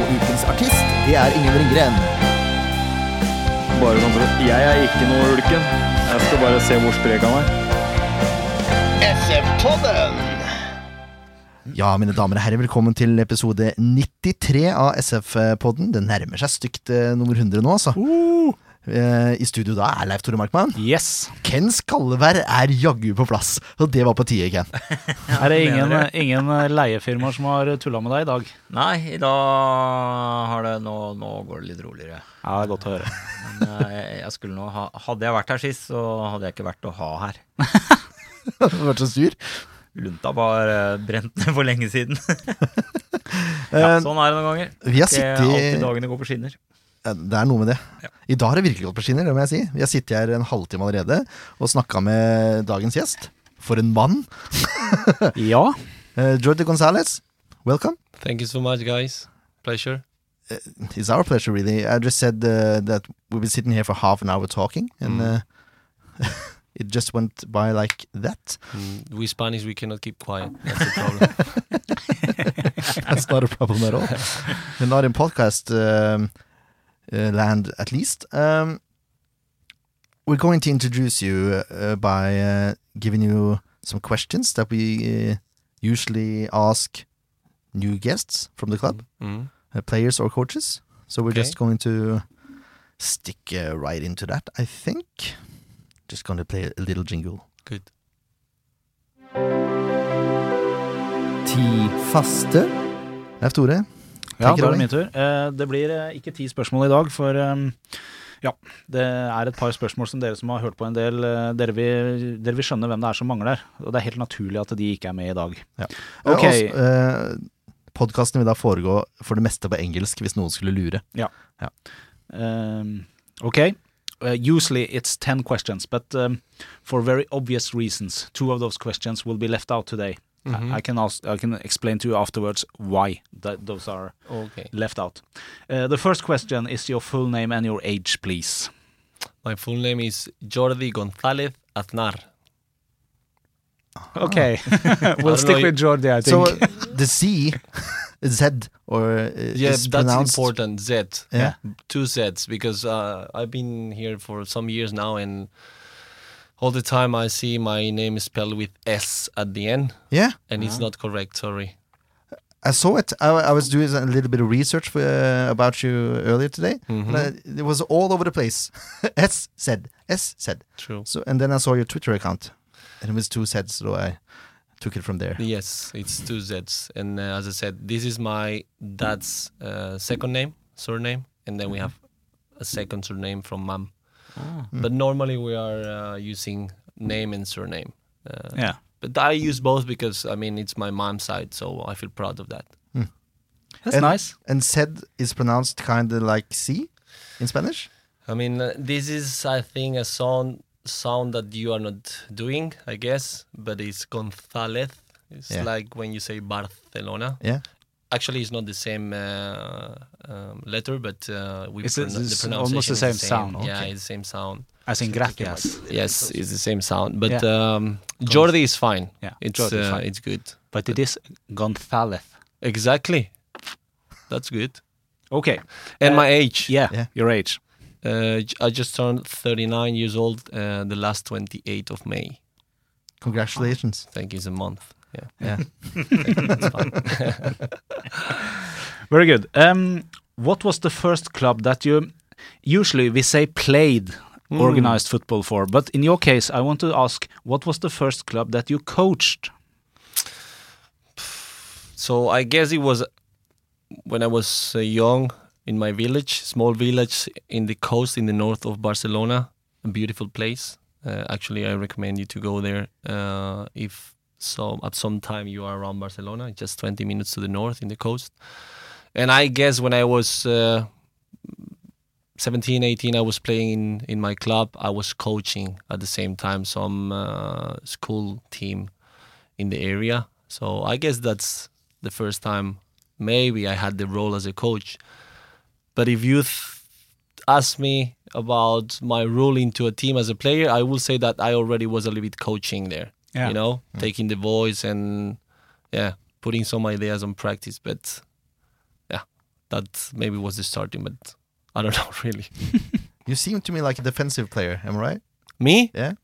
Og ukens artist, det er Ingen Ringgren. Bare sånn for at Jeg er ikke noe ulken. Jeg skal bare se hvor sprek han er. Ja, mine damer og herrer, velkommen til episode 93 av SF-podden. Det nærmer seg stygt eh, nummer 100 nå, altså. Eh, I studio da er Leif Tore Markmann. Yes. Ken Skallevær er jaggu på plass, og det var på tide, Ken. Er det ingen, ingen leiefirmaer som har tulla med deg i dag? Nei, i dag har det nå, nå går det litt roligere. Ja, det er godt å høre. Men eh, jeg, jeg nå ha, Hadde jeg vært her sist, så hadde jeg ikke vært å ha her. Du har vært så sur. Lunta var eh, brent ned for lenge siden. Eh, ja, sånn er det noen ganger. Vi har Ikke alltid dagene går på skinner. Ja, Det er noe med det. Ja. I dag har det virkelig gått på skinner, det må jeg si. Vi har sittet her en halvtime allerede og snakka med dagens gjest. For en mann. Ja. Uh, Jordi Gonzales, welcome. Thank you so much, guys. Pleasure. It's our pleasure, really. I just said uh, that we've been sitting here for half an hour talking, and uh, it just went by like that. Mm, we Spanish, we cannot keep quiet. That's the problem. That's not a problem at all. not in podcast um, uh, land, at least. Um, we're going to introduce you uh, by uh, giving you some questions that we uh, usually ask new guests from the club, Mm. uh, players or coaches. So we're Okay. just going to stick uh, right into that, I think. Just going to play a little jingle. Good. Ti faste. Leif Tore, Ja, da er det min tur. Eh, Det blir eh, ikke ti spørsmål i dag, for eh, ja, det er et par spørsmål som dere som har hørt på en del, eh, dere vil, dere vil skjønne hvem det er som mangler. Og det er helt naturlig at de ikke er med i dag. Ja. Ok. Okay. Uh, Podkasten vil da foregå for det meste på engelsk, hvis noen skulle lure. Um, okay. Uh, usually it's 10 questions, but um, for very obvious reasons, two of those questions will be left out today. Mhm. I, I can also, I can explain to you afterwards why that those are Okay. left out. Uh, the first question is your full name and your age, please. My full name is Jordi González Aznar. Okay, don't we'll stick with Jordi, I So think. uh, the Z, Z, or uh, Yeah, is that's pronounced. important. Z. Yeah. Two Zs because uh, I've been here for some years now, and all the time I see my name is spelled with S at the end, Yeah, and it's not correct. Sorry. I saw it. I, I was doing a little bit of research for, uh, about you earlier today. Mhm. And I, it was all over the place. S said, S said. True. So, and then I saw your Twitter account, and it was two Zs, so I took it from there. Yes, it's two Zs, and uh, as I said, this is my dad's uh, second name, surname, and then we have a second surname from mom. But normally we are uh, using name and surname. Uh, yeah. But I use both because I mean it's my mom's side, so I feel proud of that. That's and, nice. And said is pronounced kind of like C in Spanish. I mean uh, this is I think a sound sound that you are not doing, I guess, but it's González. It's Yeah. like when you say Barcelona. Yeah. Actually, it's not the same uh, um, letter, but uh, we It's- pronoun- it's the pronunciation almost the is same sound. Yeah, Okay. it's the same sound. As in gracias. Yes, it's the same sound. But Yeah. um, Jordi is fine. Yeah, it's Jordi uh, fine. it's good. But it is Gonzalez. Exactly. That's good. Okay. And Uh, my age. Yeah, Yeah. your age. Uh, j- I just turned 39 years old uh, the last 28th of May. Congratulations. Thank you. it's a month. Yeah. Yeah. That's fine. Very good. Um, what was the first club that you usually we say played Mm. organized football for, but in your case, I want to ask, what was the first club that you coached? So I guess it was when I was uh, young in my village, small village in the coast in the north of Barcelona, a beautiful place. Uh, actually, I recommend you to go there uh, if so at some time you are around Barcelona, just 20 minutes to the north in the coast. and I guess when I was uh, 17, 18, I was playing in, in my club. I was coaching at the same time some uh, school team in the area. So I guess that's the first time maybe I had the role as a coach. But if you th- ask me about my role into a team as a player, I will say that I already was a little bit coaching there. Yeah. You know, mm. taking the voice and yeah, putting some ideas on practice. But yeah, that maybe was the starting. But I don't know really. You seem to me like a defensive player. Am I right? Me? Yeah.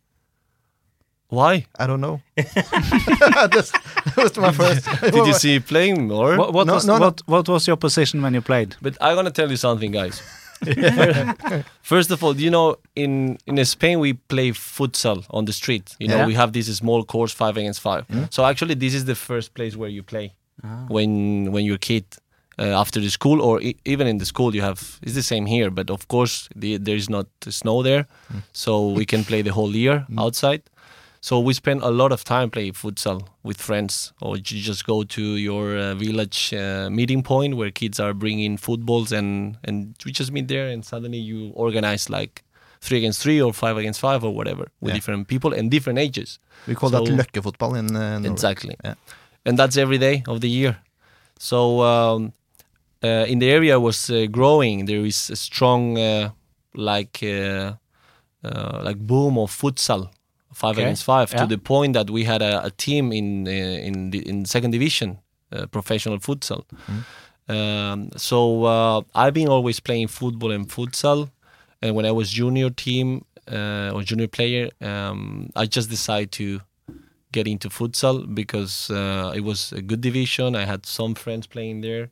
Why? I don't know. That's, that was my first. Did you see playing or? What, what No, was no, no. what what was your position when you played? But I'm gonna tell you something, guys. First of all, you know, in in Spain we play futsal on the street. You know, Yeah. we have this small course five against five. Mm-hmm. So actually, this is the first place where you play ah. when when you're a kid. Uh, after the school, or e- even in the school, you have it's the same here. But of course, the, there is not snow there, mm. so we can play the whole year mm. outside. So we spend a lot of time playing futsal with friends, or you just go to your uh, village uh, meeting point where kids are bringing footballs, and and we just meet there, and suddenly you organize like three against three or five against five or whatever with Yeah. different people and different ages. We call that So- løkkefotball in uh, Norway. Exactly. Yeah. And that's every day of the year. So um, uh, in the area was uh, growing, there is a strong uh, like uh, uh, like boom of futsal, five Okay. against five, Yeah. to the point that we had a, a team in uh, in the in second division, uh, professional futsal. Um, so uh, I've been always playing football and futsal, and when I was junior team uh, or junior player, um, I just decided to get into futsal because uh, it was a good division. I had some friends playing there,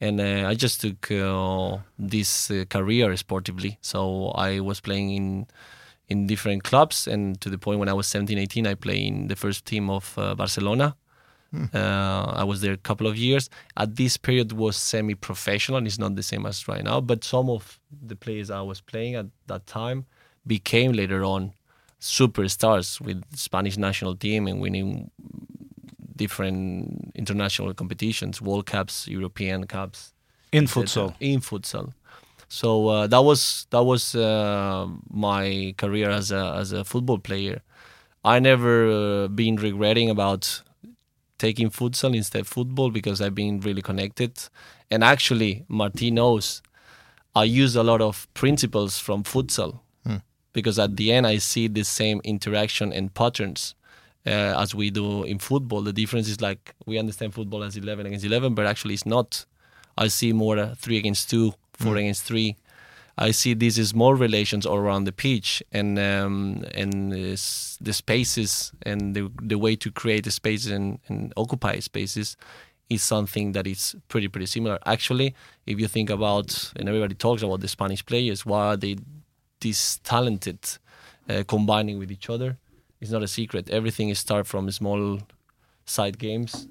and uh, I just took uh, this uh, career sportively. So I was playing in in different clubs, and to the point when I was 17, 18, I played in the first team of uh, Barcelona. Uh, I was there a couple of years. At this period was semi-professional. It's not the same as right now, but some of the players I was playing at that time became later on superstars with Spanish national team and winning different international competitions, World Cups, European Cups, In futsal. In futsal. So uh, that was that was uh, my career as a as a football player. I never uh, been regretting about taking futsal instead of football because I've been really connected. And actually, Martin knows I use a lot of principles from futsal because at the end I see the same interaction and patterns uh, as we do in football. The difference is like we understand football as 11 against 11, but actually it's not. I see more uh, three against two, four against three. I see these is more relations all around the pitch and um, and this, the spaces and the the way to create the spaces and, and occupy spaces is something that is pretty pretty similar. Actually, if you think about and everybody talks about the Spanish players, why are they this talented, uh, combining with each other? It's not a secret. Everything is start from small side games,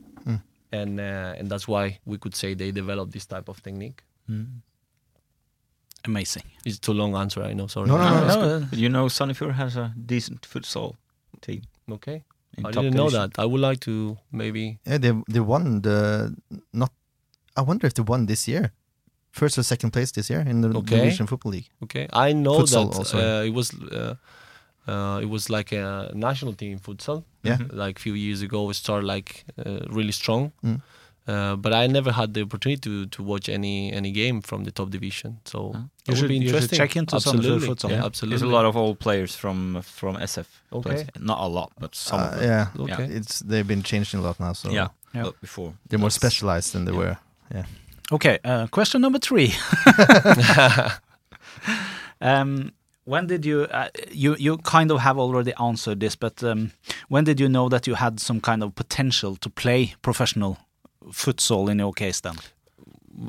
and uh, and that's why we could say they developed this type of technique. Amazing. It's too long answer, I know. Sorry. No, no, no. it's No, but you know, Sandefjord has a decent futsal team. Okay. in I top didn't know that. I would like to maybe. Yeah, they they won the not. I wonder if they won this year, first or second place this year in the Okay. Norwegian Football League. Okay, I know Futsal that also. uh, it was uh, uh, it was like a national team futsal. Yeah. Like a few years ago, it started like uh, really strong. Mm. Uh, but I never had the opportunity to, to watch any any game from the top division. So You it would should- be you should interesting. check into Sandefjord absolutely. futsal. Yeah, Yeah. absolutely. There's a lot of old players from from SF. Okay. plays. Not a lot, but some of Uh, them. yeah, Okay. it's they've been changing a lot now, so yeah, Yeah. but before they're more specialized than they yeah. were. Yeah. Okay, uh, question number three. um, when did you, uh, you you kind of have already answered this, but um, when did you know that you had some kind of potential to play professional futsal in your case then?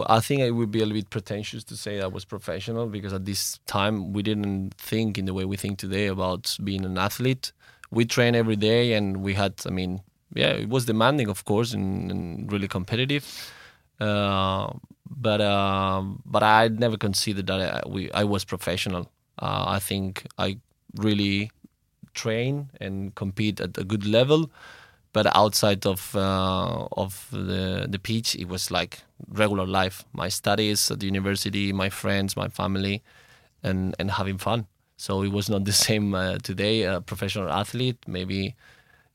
I think it would be a little bit pretentious to say I was professional because at this time we didn't think in the way we think today about being an athlete. We train every day and we had, I mean, yeah, it was demanding, of course, and, and really competitive. Uh, but uh, but I never considered that I, we I was professional. Uh, I think I really train and compete at a good level, but outside of uh, of the the pitch, it was like regular life. My studies at the university, my friends, my family, and and having fun. So it was not the same uh, today. A professional athlete maybe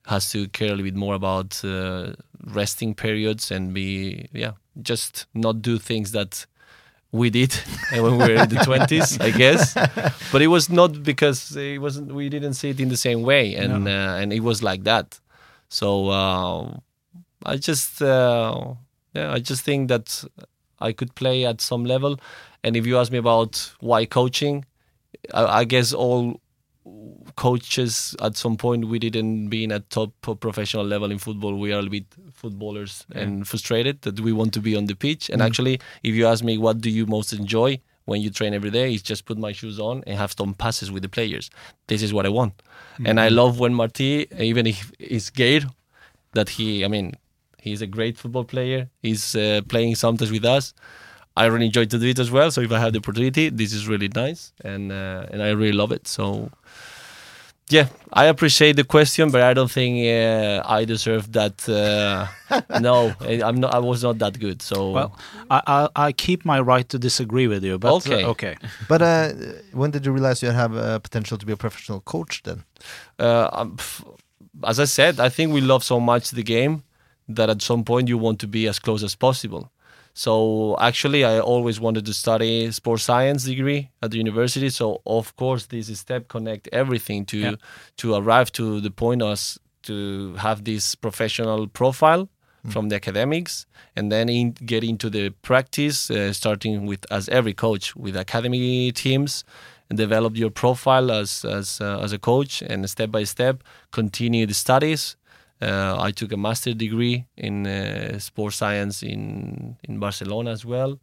has to care a little bit more about uh, resting periods and be yeah just not do things that we did when we were in the 20s i guess but it was not because it wasn't we didn't see it in the same way and uh, and it was like that so uh, i just uh, yeah i just think that i could play at some level. And if you ask me about why coaching i, I guess all coaches at some point we didn't be in a top professional level in football. We are a bit footballers and frustrated that we want to be on the pitch. And actually if you ask me what do you most enjoy when you train every day is just put my shoes on and have some passes with the players. This is what i want. And i love when marti even if he's gay that he i mean he's a great football player. He's uh, playing sometimes with us. I really enjoy to do it as well. So if I have the opportunity, this is really nice, and uh, and I really love it. So yeah, I appreciate the question, but I don't think uh, I deserve that. Uh, no, I- I'm not. I was not that good. So Well, I, I I keep my right to disagree with you, but uh, Okay. okay. But uh, when did you realize you have a potential to be a professional coach then? uh, um, as I said, I think we love so much the game that at some point you want to be as close as possible. So actually, I always wanted to study sports science degree at the university. So of course, this step connect everything to Yeah. to arrive to the point us to have this professional profile from the academics, and then in, get into the practice, uh, starting with as every coach with academy teams and develop your profile as as uh, as a coach and step by step continue the studies uh, i took a master degree in uh, sports science in in barcelona as well.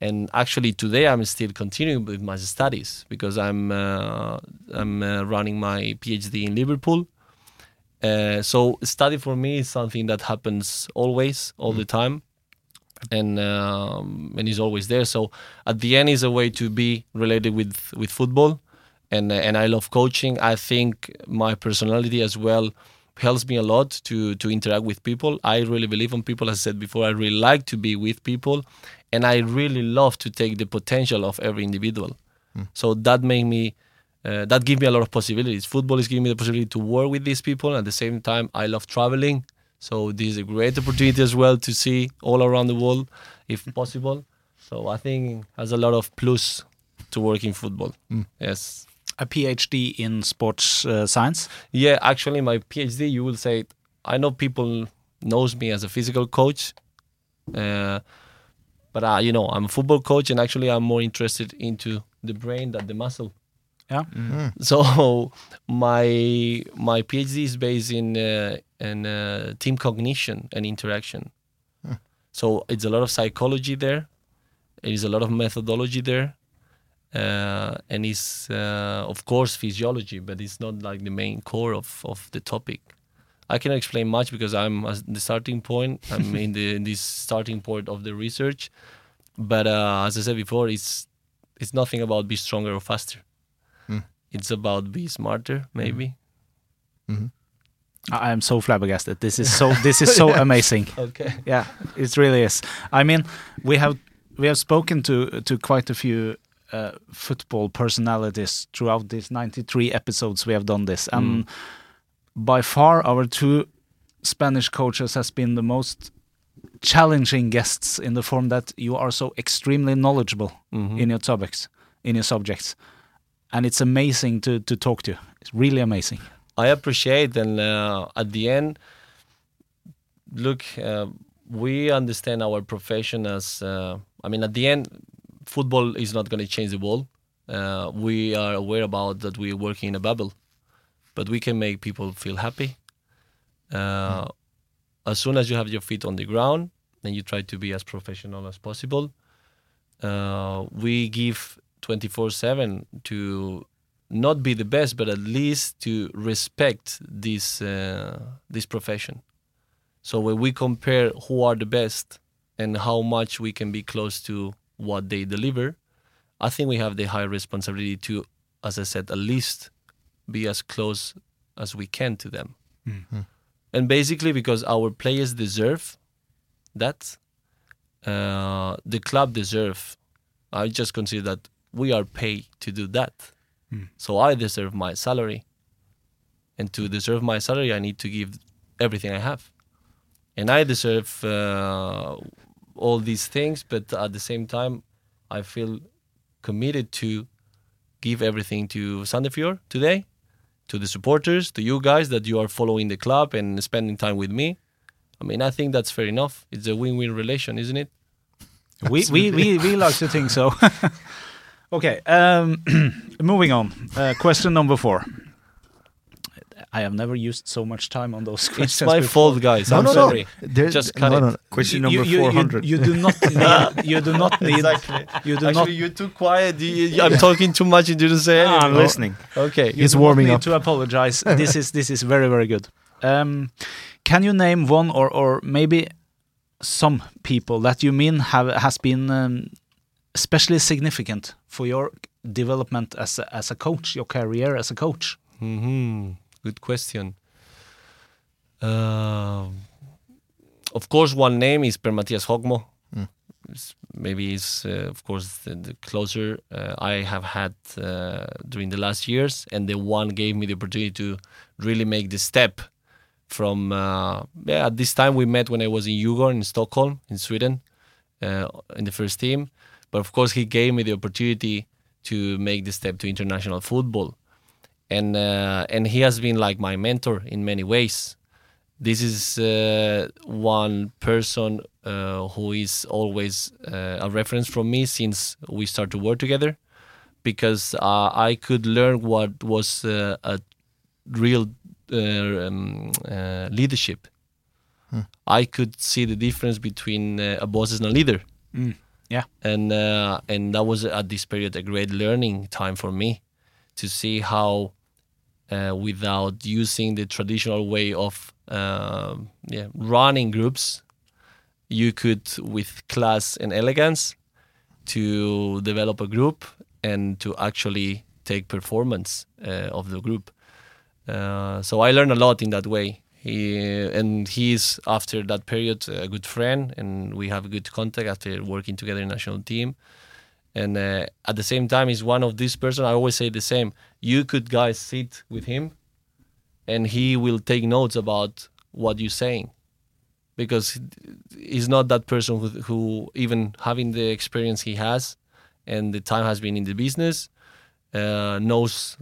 And actually today i'm still continuing with my studies because i'm uh, i'm uh, running my phd in liverpool. Uh, so study for me is something that happens always all the time. And um, and is always there. So at the end is a way to be related with with football, and and I love coaching. I think my personality as well helps me a lot to to interact with people. I really believe in people. As I said before, I really like to be with people, and I really love to take the potential of every individual. So that made me. Uh, that give me a lot of possibilities. Football is giving me the possibility to work with these people. At the same time, I love traveling. So this is a great opportunity as well to see all around the world, if possible. So I think has a lot of plus to work in football. Yes. A PhD in sports uh, science. Yeah, actually, my PhD, you will say, I know people knows me as a physical coach, uh, but uh, you know, I'm a football coach, and actually, I'm more interested into the brain than the muscle. Yeah. So my my PhD is based in uh, in uh, team cognition and interaction. So it's a lot of psychology there. It is a lot of methodology there, uh, and it's uh, of course physiology, but it's not like the main core of of the topic. I cannot explain much because I'm at the starting point. I'm in the in this starting point of the research, but uh, as I said before, it's it's nothing about be stronger or faster. It's about be smarter, maybe. I am so flabbergasted. This is so this is so amazing. Okay. Yeah, it really is. I mean, we have we have spoken to to quite a few uh, football personalities throughout these 93 episodes we have done this, and by far our two Spanish coaches has been the most challenging guests in the form that you are so extremely knowledgeable in your topics, in your subjects, and it's amazing to to talk to. You. It's really amazing. I appreciate, and uh, at the end, look, uh, we understand our profession as. Uh, I mean, at the end, football is not going to change the world. Uh, we are aware about that we are working in a bubble, but we can make people feel happy. Uh, As soon as you have your feet on the ground, then you try to be as professional as possible. Uh, we give 24 7 to not be the best, but at least to respect this uh, this profession. So when we compare who are the best and how much we can be close to what they deliver, I think we have the high responsibility to, as I said, at least be as close as we can to them. and basically because our players deserve that, uh, the club deserve. I just consider that we are paid to do that, so I deserve my salary, and to deserve my salary, I need to give everything I have, and I deserve uh, all these things, but at the same time, I feel committed to give everything to Sandefjord today, to the supporters, to you guys that you are following the club and spending time with me. I mean, I think that's fair enough. It's a win-win relation, isn't it? We, we, we, we like to think so. okay, um, moving on. Uh, question number four. I have never used so much time on those questions. It's my before. fault, guys. No, I'm no, sorry. no. Just cut no, no, no. Question number you, you, 400. You, do not need. You do not need. Exactly. You do Actually, not. you're too quiet. You- you- I'm talking too much. You didn't say Ah, I'm listening. Okay. You He's warming need up. to apologize. this is this is very very good. Um, can you name one or or maybe some people that you mean have has been um, especially significant for your development as a, as a coach, your career as a coach? hmm Good question. Um of course, one name is Per Mathias Høgmo. It's- Maybe it's, uh, of course, the, the closer uh, I have had uh, during the last years, and the one gave me the opportunity to really make the step from. Uh, yeah, at this time we met when I was in Djurgården in Stockholm, in Sweden, uh, in the first team. But of course, he gave me the opportunity to make the step to international football and uh, and he has been like my mentor in many ways. This is uh, one person uh, who is always uh, a reference from me since we start to work together, because uh, I could learn what was uh, a real uh, um, uh, leadership. I could see the difference between uh, a boss and a leader Yeah. and uh, and that was at this period a great learning time for me to see how uh, without using the traditional way of um yeah running groups you could with class and elegance to develop a group and to actually take performance uh, of the group uh, so I learned a lot in that way. He and he's after that period a good friend, and we have good contact after working together in national team. And uh, at the same time, he's one of these person. I always say the same. You could guys sit with him, and he will take notes about what you're saying, because he's not that person who, who even having the experience he has, and the time has been in the business, uh, knows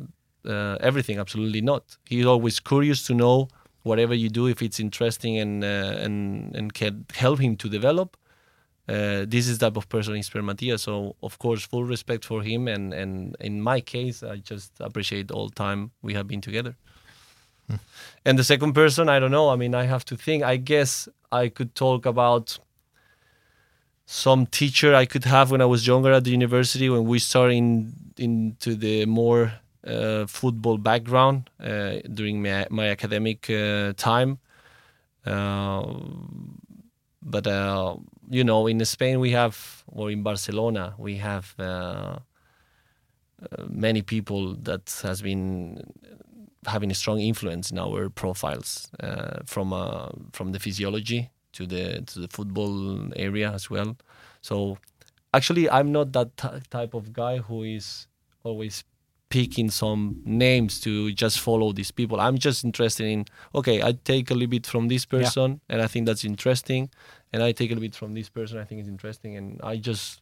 uh, everything. Absolutely not. He's always curious to know whatever you do if it's interesting and uh, and and can help him to develop. Uh, this is the type of person is Per Matia. So of course, full respect for him. And and in my case, I just appreciate all time we have been together. And the second person, I don't know. I mean, I have to think. I guess I could talk about some teacher I could have when I was younger at the university when we started in, into the more uh, football background uh, during my, my academic uh, time. Uh, but uh, you know, in Spain we have, or in Barcelona we have uh, uh, many people that has been having a strong influence in our profiles uh, from uh, from the physiology to the to the football area as well. So actually, I'm not that type of guy who is always picking some names to just follow these people. I'm just interested in okay, I take a little bit from this person and I think that's interesting, and I take a little bit from this person I think it's interesting, and I just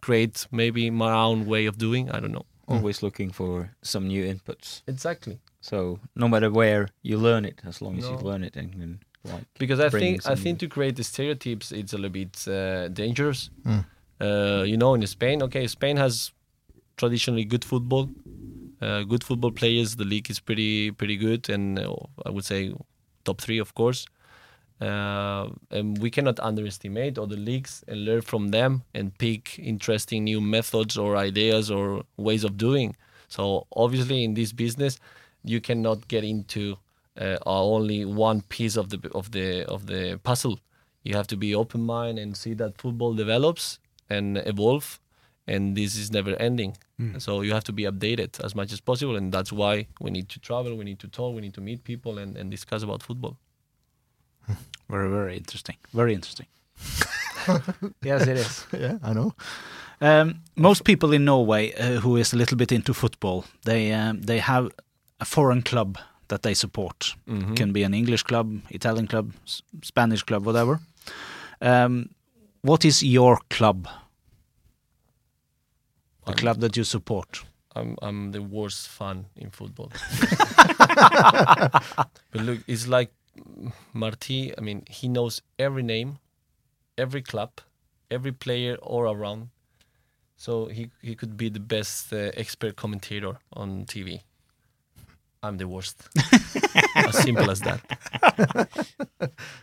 create maybe my own way of doing. I don't know Always looking for some new inputs. exactly. So no matter where you learn it, as long as you learn it and can like because I think I think to create the stereotypes it's a little bit uh, dangerous. Mm. Uh, you know, in Spain, okay, Spain has traditionally good football, good football players. The league is pretty pretty good, and uh, I would say top three, of course. Uh, and we cannot underestimate other leagues and learn from them and pick interesting new methods or ideas or ways of doing. So obviously, in this business, you cannot get into uh, only one piece of the of the of the puzzle. You have to be open mind and see that football develops and evolve, and this is never ending. So you have to be updated as much as possible, and that's why we need to travel, we need to talk, we need to meet people and, and discuss about football. Very, very interesting. Very interesting. yes, it is. yeah, I know. Um, most people in Norway uh, who is a little bit into football, they um, they have a foreign club that they support. Mhm. Can be an English club, Italian club, S- Spanish club, whatever. Um, what is your club? The I'm- club that you support? I'm I'm the worst fan in football. but look, it's like Marti. I mean, he knows every name, every club, every player all around. So he he could be the best uh, expert commentator on TV. I'm the worst. as simple as that.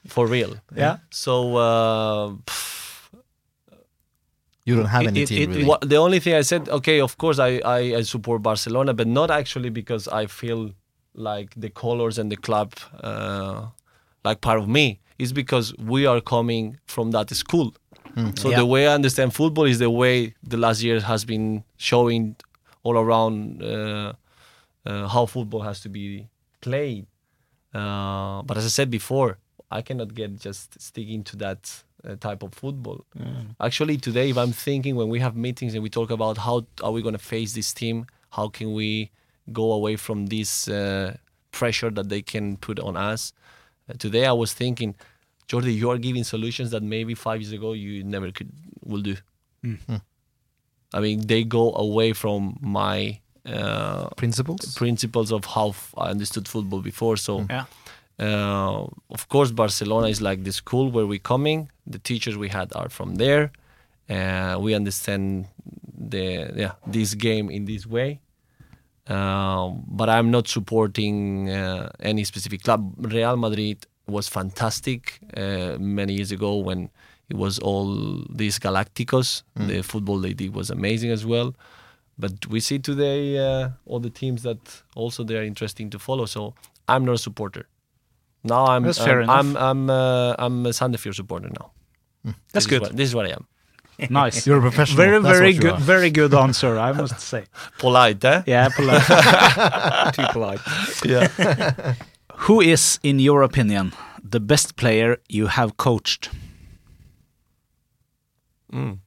For real. Yeah. So uh, You don't have any it- team it- really. what- the only thing I said, okay, of course I, I, I support Barcelona, but not actually because I feel like the colors and the club uh, like part of me. It's because we are coming from that school. So Yeah. the way I understand football is the way the last year has been showing all around uh, uh, how football has to be played. Uh, but as I said before, I cannot get just sticking to that uh, type of football. Actually, today, if I'm thinking when we have meetings and we talk about how are we going to face this team, how can we go away from this uh, pressure that they can put on us. Uh, today, I was thinking, Jordi, you are giving solutions that maybe five years ago you never could will do. I mean, they go away from my uh, Principles? principles of how f- I understood football before. So, Yeah. Uh, of course, Barcelona is like the school where we're coming. The teachers we had are from there. Uh, we understand the yeah this game in this way. Um, but I'm not supporting uh, any specific club. Real Madrid was fantastic uh, many years ago when it was all these Galacticos. The football they did was amazing as well. But we see today uh, all the teams that also they are interesting to follow. So I'm not a supporter. Now I'm That's fair I'm enough. I'm I'm, uh, I'm a Sandefjord supporter now. That's This is good. what- this is what I am. Nice. You're a professional. Very, That's very good. are. Very good answer, I must say. Polite, eh? Yeah, polite. Too polite. Yeah. Who is, in your opinion, the best player you have coached? Mm.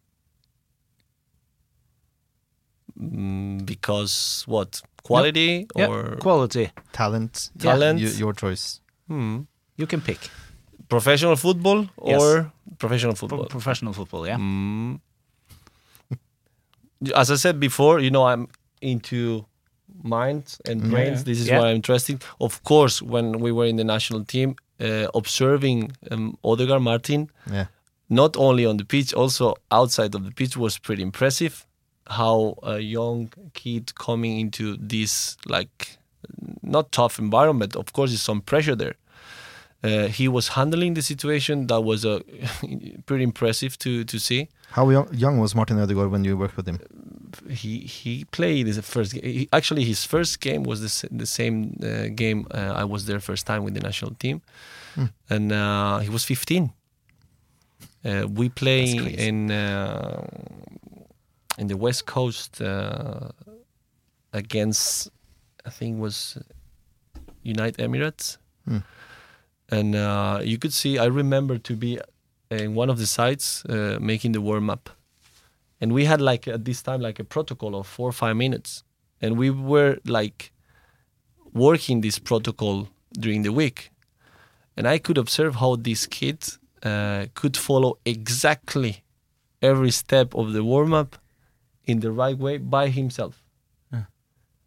Mm, because what quality Yeah, or quality. Talent. Talent. You, your choice. Hmm. You can pick. professional football Yes. or professional Pro- football? professional football, yeah. Mm. As I said before, you know, I'm into minds and brains. This is Yeah. why I'm interested. Of course, when we were in the national team, uh, observing um, Ødegaard Martin, Yeah. not only on the pitch, also outside of the pitch, was pretty impressive. How a young kid coming into this like not tough environment, of course, there's some pressure there. Uh, he was handling the situation. That was uh, pretty impressive to to see. How young, young was Martin Ødegaard when you worked with him? He he played his first. He, actually, his first game was the, the same uh, game uh, I was there first time with the national team, and uh, he was 15. Uh, we play in uh, in the West Coast uh, against I think was United Emirates, Hmm. and uh, you could see. I remember to be in one of the sites uh, making the warm up, and we had like at this time like a protocol of four or five minutes, and we were like working this protocol during the week, and I could observe how this kid uh, could follow exactly every step of the warm up in the right way by himself.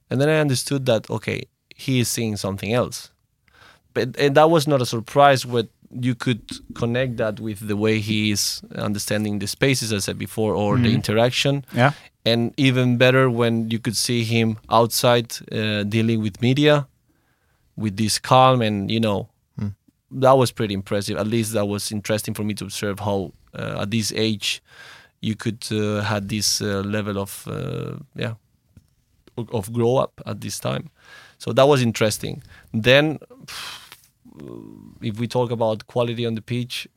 And then I understood that okay, he is seeing something else. But and that was not a surprise what you could connect that with the way he is understanding the spaces as I said before or the interaction. Yeah. And even better when you could see him outside uh, dealing with media with this calm and you know that was pretty impressive. At least that was interesting for me to observe how uh, at this age you could uh, had this uh, level of uh, yeah of- of grow up at this time. So that was interesting. Then, if we talk about quality on the pitch,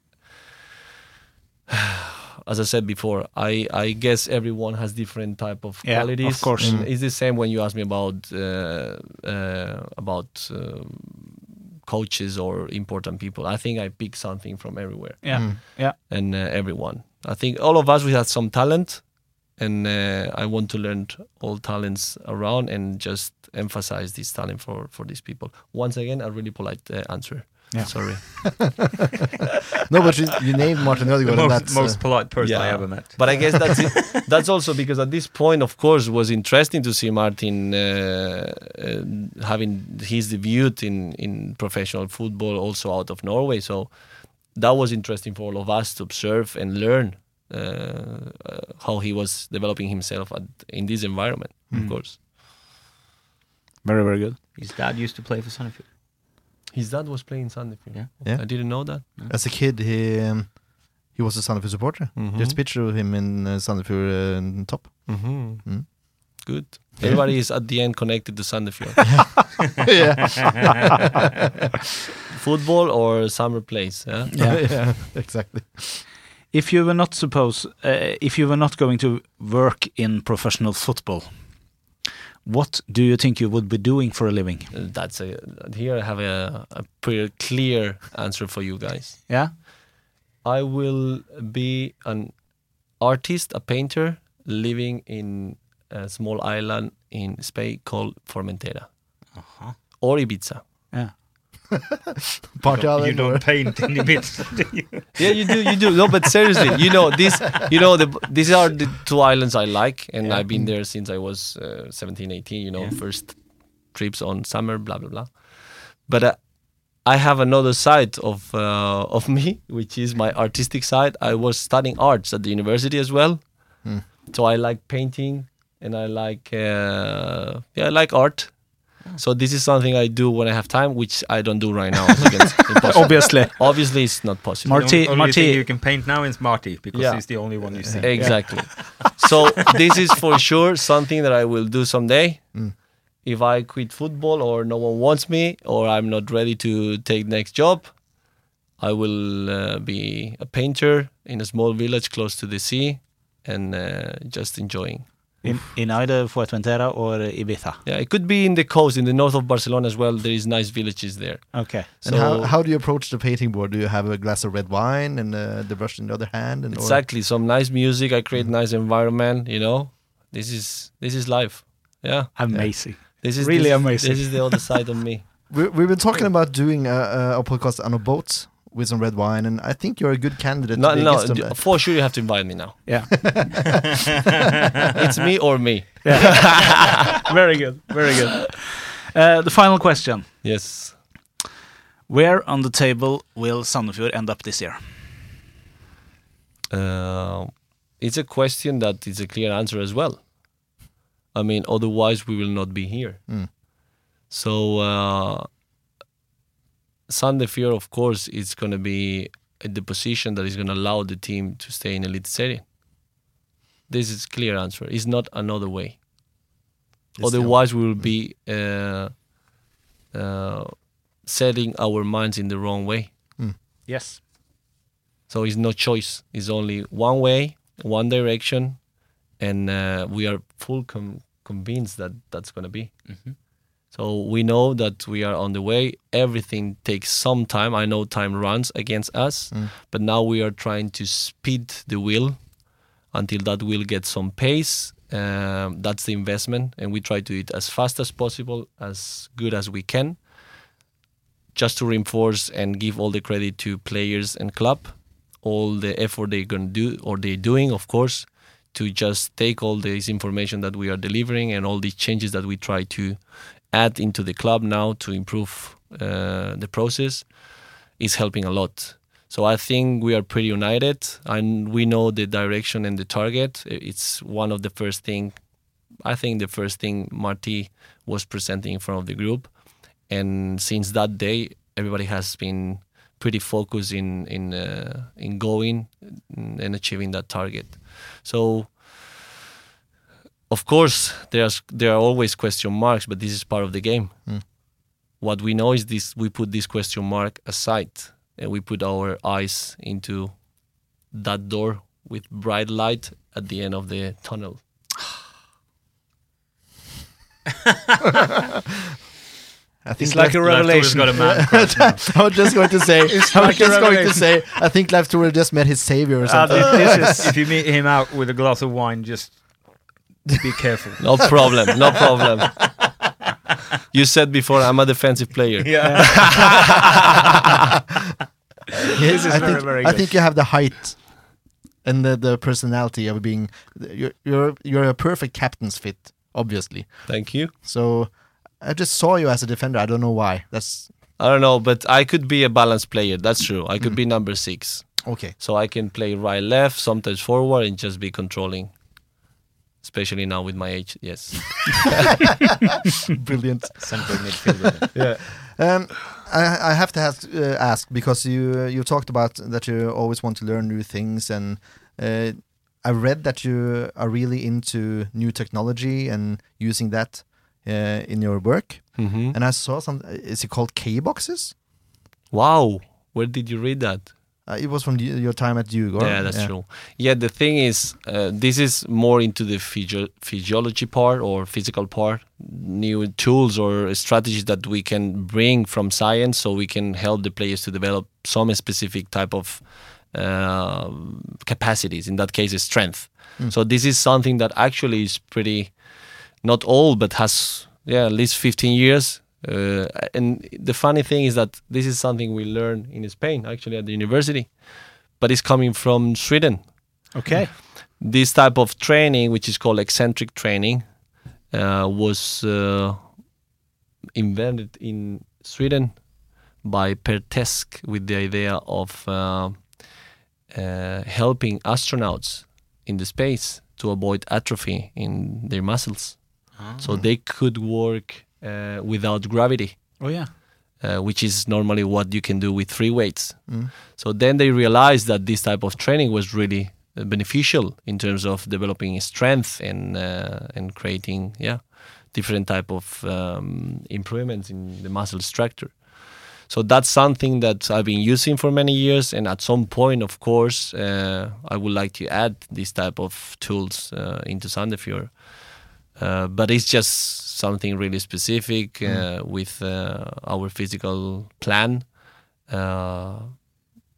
as I said before, I, I guess everyone has different type of Yeah, of course. And It's the same when you ask me about uh, uh, about um coaches or important people. I think I pick something from everywhere Yeah, yeah. and uh, everyone. I think all of us we had some talent, and uh, I want to learn all talents around and just emphasize this talent for for these people. Once again, a really polite uh, answer. Yeah. Sorry. No, but you, you named Martin The Ødegaard, most, that's most uh, polite person I ever met. But I guess that's it. that's also because at this point, of course, it was interesting to see Martin uh, uh, having his debut in in professional football, also out of Norway. So that was interesting for all of us to observe and learn uh, uh, how he was developing himself at, in this environment. Of course, Very, very good. His dad used to play for Sandefjord. his dad was playing Sandefjord. Yeah. Yeah. I didn't know that. as a kid he um, he was a Sandefjord supporter. Mhm. There's a picture of him in uh, Sandefjord uh, top. Mm-hmm. Mm. Good. Everybody is at the end connected to Sandefjord. yeah, Football or summer place. Yeah. yeah, exactly. If you were not suppose, uh, if you were not going to work in professional football, what do you think you would be doing for a living? That's a here I have a, a pretty clear answer for you guys. Yeah, I will be an artist, a painter, living in a small island in Spain called Formentera or Ibiza. yeah. Party you island. or- don't paint in the bits, do you? Yeah, you do, you do. No, but seriously, you know this. You know the these are the two islands I like, and I've been there since I was uh, 17, 18. You know, Yeah. first trips on summer, blah blah blah. But uh, I have another side of uh, of me, which is my artistic side. I was studying arts at the university as well, Hmm. so I like painting and I like uh, yeah, I like art. So this is something I do when I have time, which I don't do right now. because it's impossible. Obviously. Obviously, it's not possible. Marti- the only Marti- thing you can paint now is Marti because Yeah. he's the only one you see. Exactly. so this is for sure something that I will do someday. Mm. If I quit football or no one wants me or I'm not ready to take next job, I will uh, be a painter in a small village close to the sea and uh, just enjoying. In, in either Fuerteventura or Ibiza. Yeah, it could be in the coast, in the north of Barcelona as well. There is nice villages there. Okay. And how, how do you approach the painting board? Do you have a glass of red wine and uh, the brush in the other hand? And or- Exactly. Some nice music. I create nice environment. You know, this is this is life. Yeah. Amazing. This is Really this, amazing. This is the other side of me. We, we've been talking about doing a, a, a podcast on a boat with some red wine, and I think you're a good candidate No, to no, d- for sure you have to invite me now. Yeah. It's me or me. very good. Very good. Uh, the final question. Yes. Where on the table will Sandefjord end up this year? Uh, it's a question that is a clear answer as well. I mean, otherwise we will not be here. Mm. So, uh, Sandefjord, of course, is going to be the position that is going to allow the team to stay in elite series. This is clear answer. It's not another way. It's Otherwise, we will be uh, uh, setting our minds in the wrong way. Yes. So it's no choice. It's only one way, one direction, and uh, we are full com- convinced that that's going to be. So we know that we are on the way. Everything takes some time. I know time runs against us, Mm. but now we are trying to speed the wheel until that wheel gets some pace. Um, that's the investment, and we try to do it as fast as possible, as good as we can, just to reinforce and give all the credit to players and club, all the effort they're gonna do or they're doing, of course, to just take all this information that we are delivering and all these changes that we try to add into the club now to improve uh, the process is helping a lot. So I think we are pretty united, and we know the direction and the target. It's one of the first thing. I think the first thing Marti was presenting in front of the group, and since that day, everybody has been pretty focused in in uh, in going and achieving that target. So of course there's there are always question marks but this is part of the game Mm. what we know is this we put this question mark aside and we put our eyes into that door with bright light at the end of the tunnel I think It's like a revelation. got a man crush now. I was just going to say. I was like just going to say. I think Leif Tore just met his savior or Uh, something. this is, if you meet him out with a glass of wine, just be careful. No problem. No problem. You said before I'm a defensive player. Yeah. This is I very, think very I think you have the height and the, the personality of being. You're you're you're a perfect captain's fit, obviously. Thank you. So I just saw you as a defender. I don't know why. That's I don't know, but I could be a balanced player. That's true. I could mm. be number six. okay. So I can play right, left, sometimes forward, and just be controlling. Especially now with my age, yes. Brilliant. Central midfielder. yeah. Um, I, I have to ask, uh, ask because you uh, you talked about that you always want to learn new things, and uh, I read that you are really into new technology and using that uh, in your work. hmm And I saw some. Is it called kBoxes? Wow. Where did you read that? Uh, it was from your time at Djurgården. Yeah, that's true. Yeah, the thing is, uh, this is more into the physio- physiology part or physical part, new tools or strategies that we can bring from science so we can help the players to develop some specific type of uh, capacities. In that case, is strength. So this is something that actually is pretty not old, but has yeah at least 15 years. Uh, and the funny thing is that this is something we learn in Spain, actually at the university, but it's coming from Sweden. Okay. This type of training, which is called eccentric training, uh, was uh, invented in Sweden by Per Tesch with the idea of uh, uh, helping astronauts in the space to avoid atrophy in their muscles, so they could work uh, without gravity Oh yeah. uh, which is normally what you can do with free weights. So then they realized that this type of training was really uh, beneficial in terms of developing strength and uh, and creating yeah different type of um, improvements in the muscle structure. So that's something that I've been using for many years, and at some point, of course, uh, I would like to add this type of tools uh, into Sandefjord. Uh, but it's just something really specific uh, with uh, our physical plan. Uh,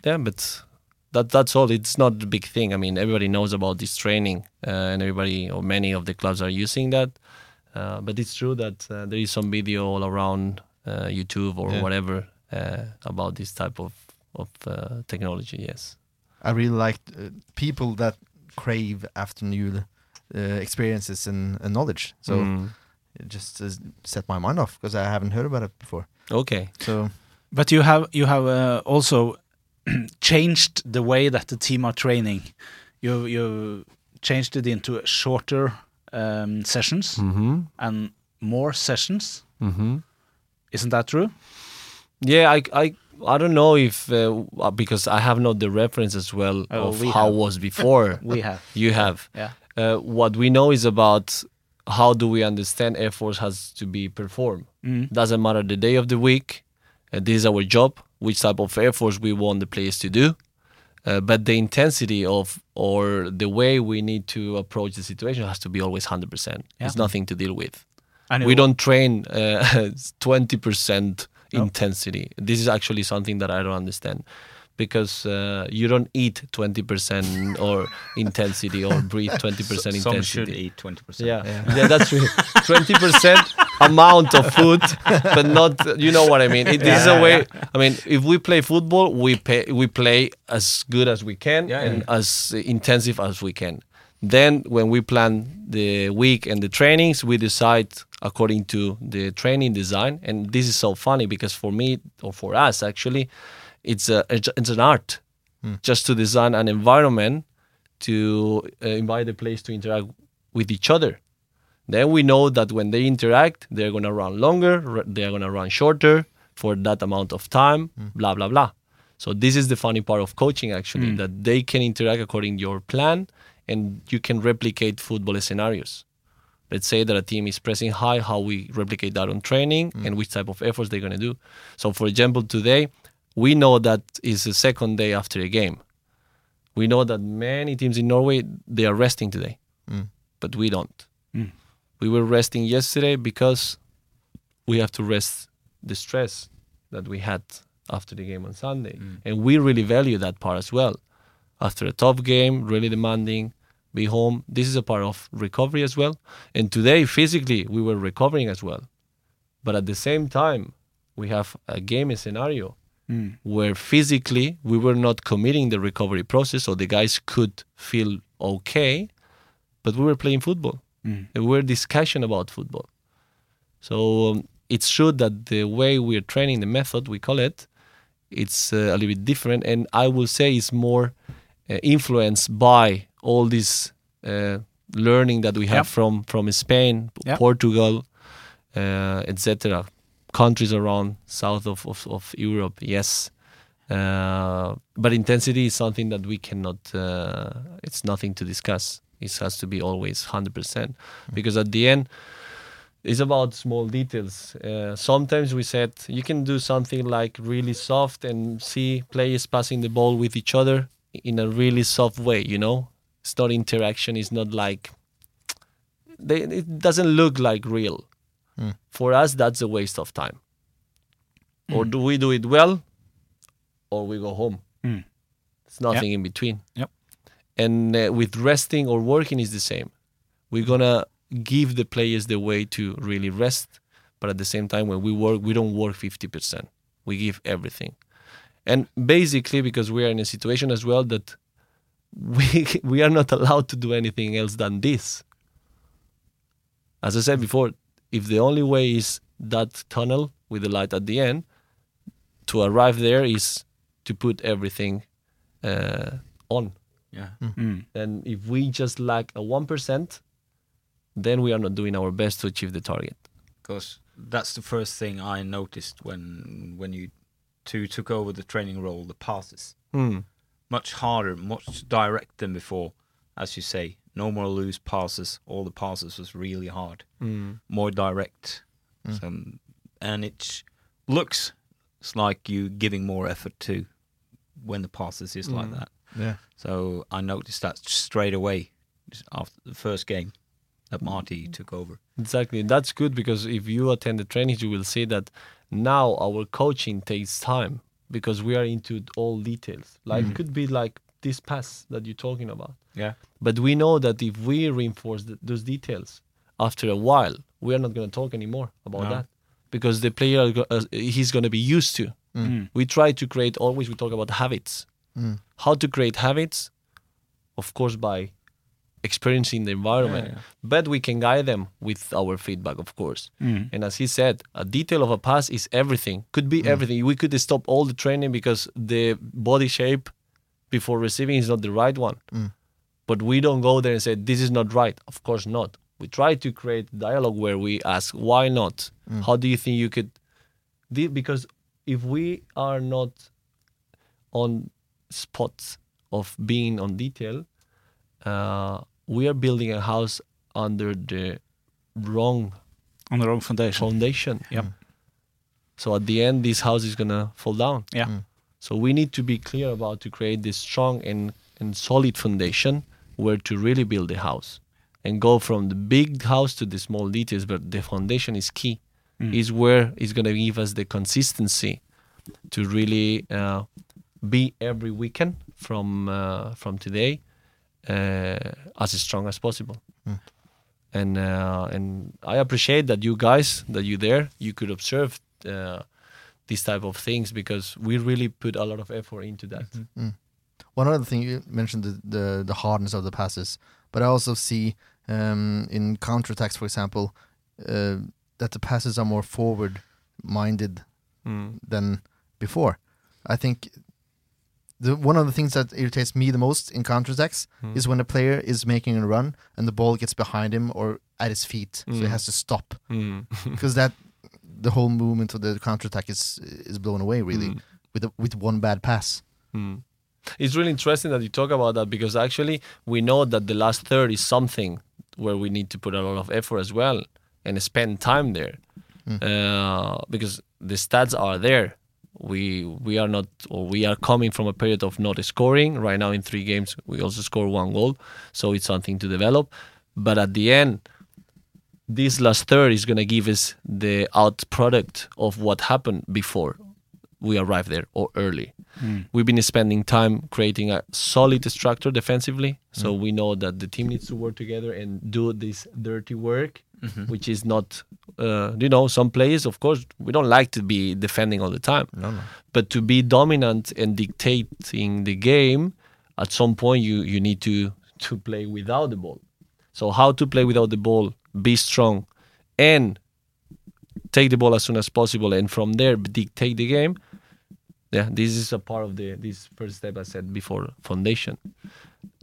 yeah, but that that's all. It's not a big thing. I mean, everybody knows about this training, uh, and everybody or many of the clubs are using that. Uh, but it's true that uh, there is some video all around uh, YouTube or Yeah. whatever uh, about this type of of uh, technology. Yes. I really like uh, people that crave after new uh, experiences and, and knowledge. So Mm. It just uh, set my mind off because I haven't heard about it before. Okay. So But you have you have uh, also changed the way that the team are training. You you changed it into shorter um, sessions Mm-hmm. and more sessions. Mm-hmm. Isn't that true? Yeah, I, I, I don't know if uh, uh, because I have not the reference as well Oh, of we how have. was before. We have. you have. Yeah. Uh, what we know is about how do we understand Air Force has to be performed. Mm. Doesn't matter the day of the week. Uh, this is our job. Which type of Air Force we want the players to do. Uh, but the intensity of or the way we need to approach the situation has to be always 100%. Yeah. It's nothing to deal with And we don't train uh, 20% No. intensity this is actually something that i don't understand because uh, you don't eat 20% or intensity or breathe 20% intensity Some should eat 20%. yeah. yeah, that's true. Twenty percent amount of food, but not. You know what I mean. It, this is a way. I mean, if we play football, we pay, we play as good as we can Yeah, and yeah. as intensive as we can. Then, when we plan the week and the trainings, we decide according to the training design. And this is so funny because for me or for us, actually, it's a it's, it's an art hmm. just to design an environment to uh, invite the players to interact with each other. Then we know that when they interact, they're going to run longer, they're going to run shorter for that amount of time, hmm. blah, blah, blah. So, this is the funny part of coaching actually, hmm. that they can interact according to your plan and you can replicate football scenarios. Let's say that a team is pressing high, how we replicate that on training and which type of efforts they're going to do. So, for example, today, we know that is the second day after a game. We know that many teams in Norway they are resting today, but we don't. Mm. We were resting yesterday because we have to rest the stress that we had after the game on Sunday, and we really value that part as well. After a tough game, really demanding, be home. This is a part of recovery as well. And today, physically, we were recovering as well. But at the same time, we have a game scenario Mm. where physically we were not committing the recovery process, so the guys could feel okay, but we were playing football. Mm. And we were discussion about football. So um, it's true that the way we're training, the method we call it, it's uh, a little bit different, and I will say it's more uh, influenced by all this uh, learning that we have Yep. from from Spain, Yep. Portugal, uh, etc. Countries around south of of, of Europe, yes. Uh, but intensity is something that we cannot. Uh, it's nothing to discuss. It has to be always hundred percent, because at the end, it's about small details. Uh, sometimes we said you can do something like really soft and see players passing the ball with each other in a really soft way. You know, it's not interaction. It's not like they, it doesn't look like real. Mm. For us, that's a waste of time. Or do we do it well, or we go home? Mm. It's nothing in between. Yep. And uh, with resting or working is the same. We're gonna give the players the way to really rest, but at the same time, when we work, we don't work fifty percent. We give everything, and basically because we are in a situation as well that we we are not allowed to do anything else than this. As I said before, if the only way is that tunnel with the light at the end, to arrive there is to put everything uh, on. Yeah. Mm. And if we just lack a one percent, then we are not doing our best to achieve the target. because that's the first thing I noticed when when you two took over the training role. The passes Hmm. much harder, much direct than before. As you say, no more loose passes. All the passes was really hard, Hmm. more direct. So, and it looks like you giving more effort to when the passes is like Mm. that. Yeah. So I noticed that straight away after the first game that Marti took over. Exactly. That's good because if you attend the trainings, you will see that now our coaching takes time because we are into all details. Like it could be like this pass that you're talking about. Yeah. But we know that if we reinforce th those details, after a while, we are not going to talk anymore about No. that because the player go- uh, he's going to be used to. Mm. We try to create always. We talk about habits. Mm. How to create habits, of course, by experiencing the environment. Yeah, yeah. But we can guide them with our feedback, of course. Mm. And as he said, a detail of a pass is everything. Could be everything. We could stop all the training because the body shape before receiving is not the right one. Mm. But we don't go there and say this is not right. Of course not. We try to create dialogue where we ask why not. How do you think you could? The- Because if we are not on spots of being on detail, uh, we are building a house under the wrong On the wrong foundation. foundation. Yep. So at the end, this house is gonna fall down. Yeah. So we need to be clear about to create this strong and, and solid foundation where to really build the house and go from the big house to the small details. But the foundation is key. Is where it's gonna give us the consistency to really uh, be every weekend from uh, from today uh, as strong as possible. And uh, and I appreciate that you guys that you there you could observe uh, these type of things because we really put a lot of effort into that. One other thing you mentioned the, the the hardness of the passes, but I also see um, in counterattacks, for example, uh, that the passes are more forward minded Mm. than before. I think the one of the things that irritates me the most in counterattacks Mm. is when a player is making a run and the ball gets behind him or at his feet, so he Mm. has to stop Mm. because that the whole movement of the counterattack is is blown away really Mm. with a, with one bad pass. Mm. It's really interesting that you talk about that because actually we know that the last third is something where we need to put a lot of effort as well and spend time there uh, because the stats are there. We we are not or we are coming from a period of not scoring. Right now in three games we also score one goal, so it's something to develop. But at the end, this last third is going to give us the out product of what happened before we arrived there or early. Hmm. We've been spending time creating a solid structure defensively, so hmm. we know that the team needs to work together and do this dirty work, mm-hmm. which is not, uh, you know, some players, of course, we don't like to be defending all the time, No, no. but to be dominant and dictating the game, at some point you you need to to play without the ball. So how to play without the ball, be strong, and take the ball as soon as possible, and from there dictate the game. Yeah, this is a part of the this first step I said before foundation.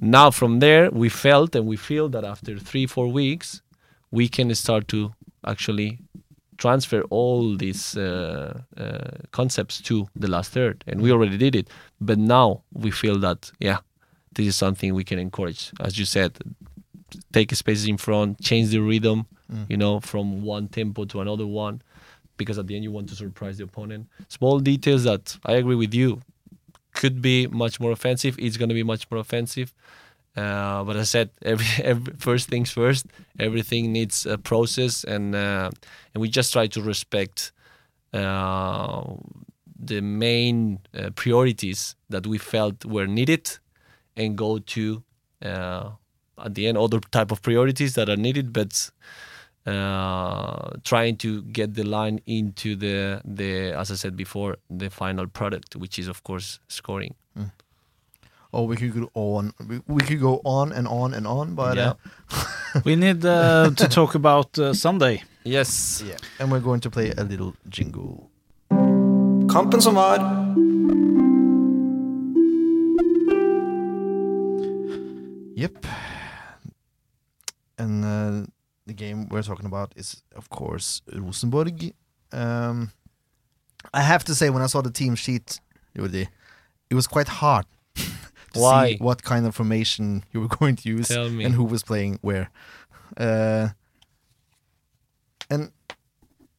Now from there we felt and we feel that after three four weeks we can start to actually transfer all these uh, uh, concepts to the last third, and we already did it. But now we feel that yeah, this is something we can encourage. As you said, take spaces in front, change the rhythm, you know, from one tempo to another one, because at the end you want to surprise the opponent. Small details that I agree with you could be much more offensive. It's going to be much more offensive. Uh, but as I said, every, every first things first. Everything needs a process, and uh, and we just try to respect uh, the main uh, priorities that we felt were needed, and go to uh, at the end other type of priorities that are needed, but uh, trying to get the line into the the as I said before the final product, which is of course scoring. Oh, we could go on. We, we could go on and on and on, but Yeah. uh, We need uh, to talk about uh, Sunday. Yes. yeah. And we're going to play a little jingle. Kampen som var. Uh, the game we're talking about is, of course, Rosenborg. Um, I have to say, when I saw the team sheet, Jordi, it was quite hard to Why? see what kind of formation you were going to use and who was playing where. Uh, and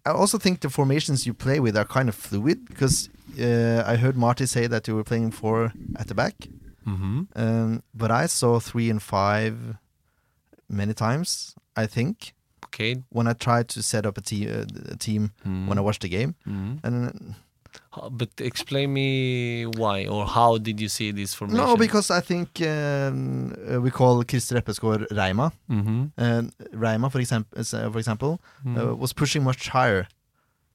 I also think the formations you play with are kind of fluid because uh, I heard Marti say that you were playing four at the back. Mm-hmm. Um, but I saw three and five many times. I think Okay. when I tried to set up a, te- uh, a team when I watched the game, Mm-hmm. and But explain me why or how did you see this formation? no, because I think um, uh, we call Christer Eppesgaard Reima. Mm-hmm. And Reima, for example, uh, for example, uh, was pushing much higher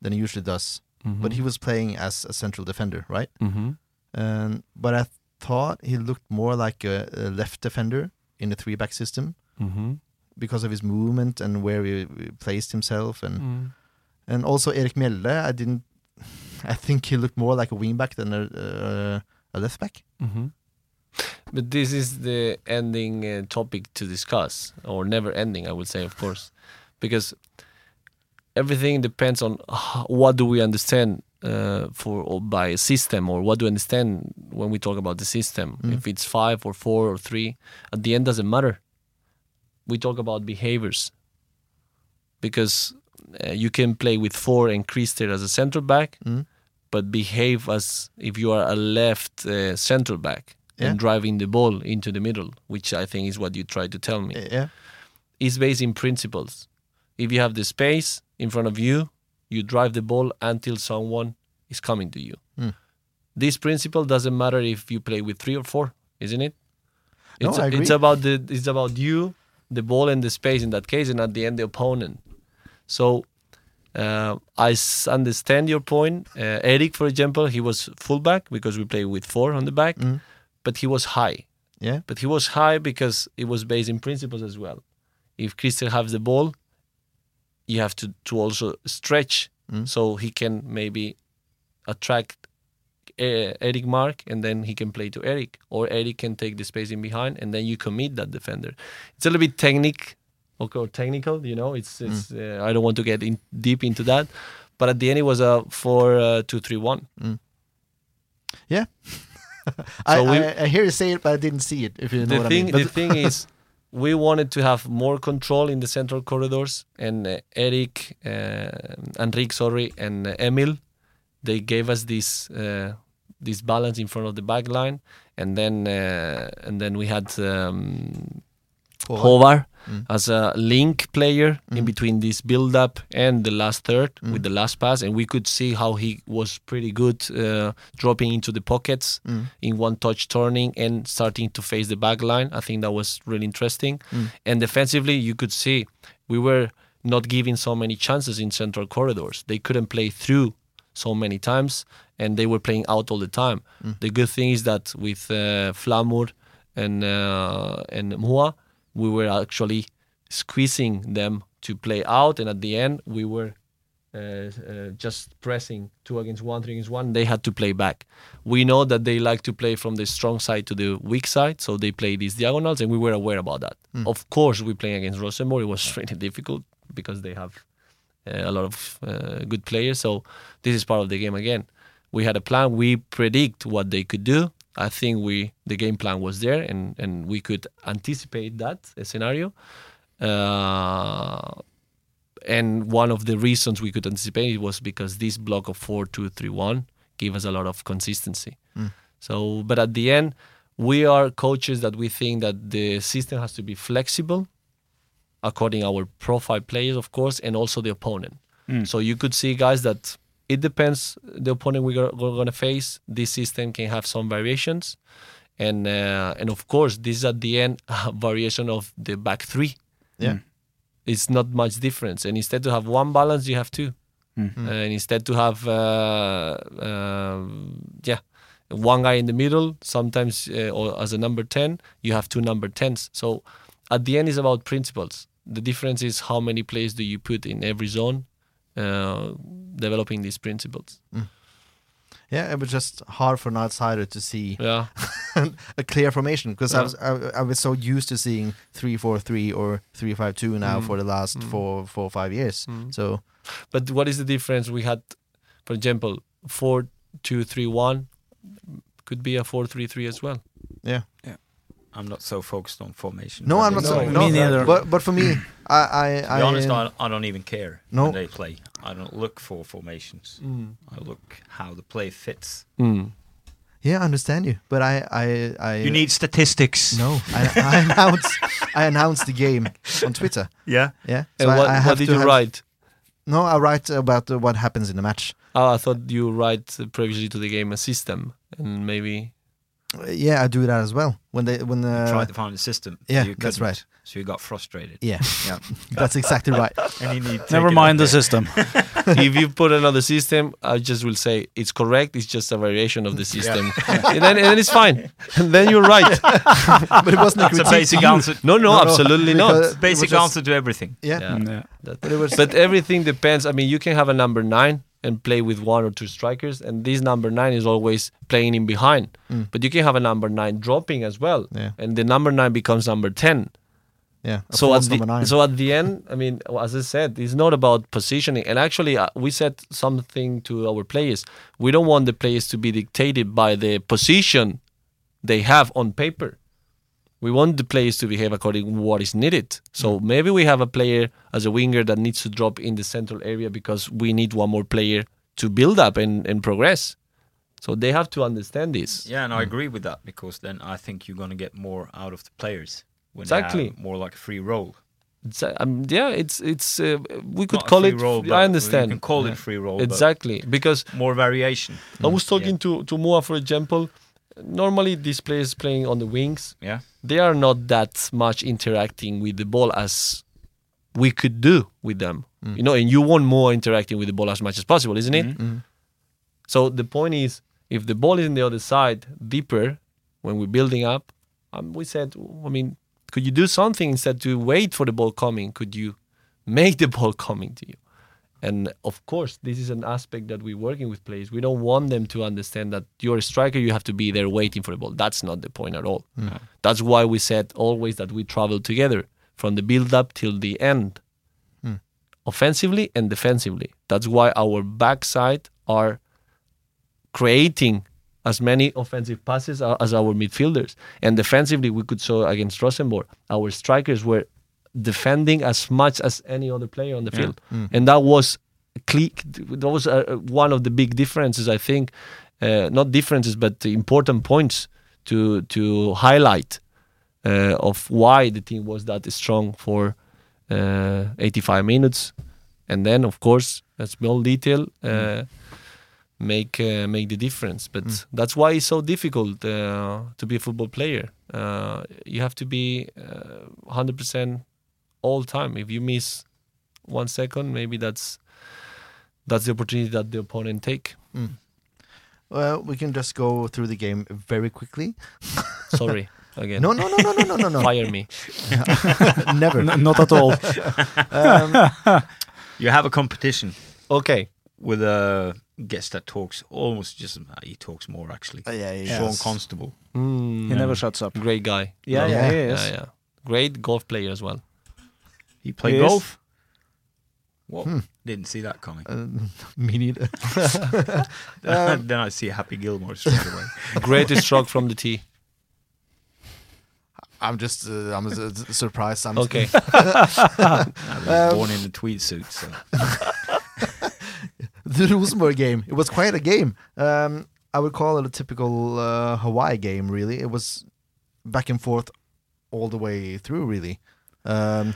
than he usually does. But he was playing as a central defender, right? Mm-hmm. And but I thought he looked more like a, a left defender in the three back system Mm-hmm. because of his movement and where he he placed himself and Mm. and also Erik Mjelde. I didn't. I think he looked more like a wingback than a uh, a left back. Mm-hmm. But this is the ending uh, topic to discuss, or never ending, I would say, of course, because everything depends on what do we understand uh, for or by a system, or what do we understand when we talk about the system. Mm. If it's five or four or three, at the end doesn't matter. We talk about behaviors because uh, you can play with four and Christer as a central back, Mm. but behave as if you are a left uh, central back Yeah. and driving the ball into the middle, which I think is what you try to tell me. Yeah. It's based in principles. If you have the space in front of you, you drive the ball until someone is coming to you. Mm. This principle doesn't matter if you play with three or four, isn't it? No, I agree. it's about the it's about you, the ball and the space in that case, and at the end the opponent. So uh, I s- understand your point. Uh, Eric, for example, he was fullback because we play with four on the back, Mm. but he was high. Yeah. But he was high because it was based in principles as well. If Christian has the ball, you have to, to also stretch Mm. so he can maybe attract Eric Mark and then he can play to Eric, or Eric can take the space in behind and then you commit that defender. It's a little bit technique or, technical, you know. It's it's. Uh, I don't want to get in deep into that, but at the end it was a four uh, two three one. I, So we- I, I hear you say it, but I didn't see it. If you know the what thing, I mean. the thing is, we wanted to have more control in the central corridors, and uh, Eric, uh, Enrique, sorry, and uh, Emil, they gave us this uh, this balance in front of the back line, and then uh, and then we had um, Håvard. Håvard as a link player in Mm. between this build up and the last third Mm. with the last pass, and we could see how he was pretty good uh, dropping into the pockets Mm. in one touch turning and starting to face the back line. I think that was really interesting. Mm. And defensively, you could see we were not giving so many chances in central corridors. They couldn't play through so many times, and they were playing out all the time. Mm. The good thing is that with uh, Flamur and uh, and Mua, we were actually squeezing them to play out, and at the end we were uh, uh, just pressing two against one, three against one. They had to play back. We know that they like to play from the strong side to the weak side, so they play these diagonals, and we were aware about that. Of course, we playing against Rosenborg. It was really difficult because they have uh, a lot of uh, good players. So this is part of the game again. We had a plan. We predict what they could do. I think we the game plan was there, and and we could anticipate that scenario. Uh, and one of the reasons we could anticipate it was because this block of four two three one gave us a lot of consistency. So, but at the end, we are coaches that we think that the system has to be flexible according our profile players, of course, and also the opponent. So you could see guys that it depends the opponent we're, we're going to face. This system can have some variations, and uh, and of course, this is at the end a variation of the back three. Yeah. It's not much difference, and instead to have one balance, you have two, and instead to have uh, um yeah one guy in the middle, sometimes uh, or as a number ten, you have two number tens. So at the end, it's about principles. The difference is how many players do you put in every zone, uh, developing these principles. Yeah, it was just hard for an outsider to see Yeah, a clear formation because I was I, I was so used to seeing three four three or three five two now Mm. for the last Mm. four four five years. Mm. So but what is the difference? We had, for example, four two three one could be a four three three as well. yeah, yeah. I'm not so focused on formation. no, I'm not it's- saying me neither. But but for me, I I, To I be honest, I, I don't even care No. when they play. I don't look for formations. I look how the play fits. Mm. yeah, I understand you, but I I I You need statistics. no. I, I announce I announce the game on Twitter. Yeah. Yeah. And I- what, I what did you have- write? No, I write about uh, what happens in the match. Oh, I thought you write uh, previously to the game a system and maybe. Yeah, I do that as well. When they when uh, Try to find a system. yeah, you that's right. So you got frustrated. Yeah, Yeah. that's exactly right. and you need Never mind the system. if you put another system, I just will say it's correct. It's just a variation of the system, and, then, and then it's fine. And then you're right. but it wasn't a a basic answer. No, no, No, no, absolutely because- not. Basic just- answer to everything. Yeah, Yeah. Yeah. That- but it was but everything depends. I mean, you can have a number nine and play with one or two strikers, and this number nine is always playing in behind. Mm. But you can have a number nine dropping as well, Yeah. and the number nine becomes number ten. Yeah. so at the so at the end, I mean, as I said, it's not about positioning. And actually, uh, we said something to our players. We don't want the players to be dictated by the position they have on paper. We want the players to behave according to what is needed. So maybe we have a player as a winger that needs to drop in the central area because we need one more player to build up and, and progress. So they have to understand this. Yeah, and I agree with that because then I think you're going to get more out of the players when Exactly. more like a free roll. It's, um, yeah, it's it's uh, we could Not call it. I understand. You can call it free roll. exactly because more variation. I was talking to to Moa, for example. Normally, these players playing on the wings, Yeah. they are not that much interacting with the ball as we could do with them. You know, and you want more interacting with the ball as much as possible, isn't it? Mhm. So the point is, if the ball is in the other side deeper, when we're building up, um, we said, I mean, could you do something instead to wait for the ball coming? Could you make the ball coming to you? And of course, this is an aspect that we're working with players. We don't want them to understand that you're a striker, you have to be there waiting for the ball. That's not the point at all. Mm. That's why we said always that we travel together from the build up till the end, mm. offensively and defensively. That's why our backside are creating as many offensive passes as our midfielders. And defensively, we could show against Rosenborg, our strikers were defending as much as any other player on the field, and that was cle- that was uh, one of the big differences. I think, uh, not differences, but important points to to highlight. uh, of why the team was that strong for uh, 85 minutes, and then of course a small detail uh, make uh, make the difference. But Mm. that's why it's so difficult uh, to be a football player. Uh, you have to be uh, 100% all time. If you miss one second, maybe that's that's the opportunity that the opponent take. Well, we can just go through the game very quickly. Sorry again. No, no, no, no, no, no, no, no. Fire me. Never. N- not at all. Um, You have a competition Okay. with a guest that talks almost just he talks more actually. uh, yeah, yeah, Sean yes. Constable. Mm, He never shuts up. Great guy. Yeah, Love yeah, he is. yeah, yeah. Great golf player as well. He played He is. golf. What? Hmm. Didn't see that coming. Uh, me neither. then I see Happy Gilmore straight away. Greatest stroke from the tee. I'm just, uh, I'm surprised. I'm Okay. I was Um, born in a tweed suit, so the Rosenborg game. It was quite a game. Um, I would call it a typical uh, Hawaii game. Really, it was back and forth all the way through. Really, um,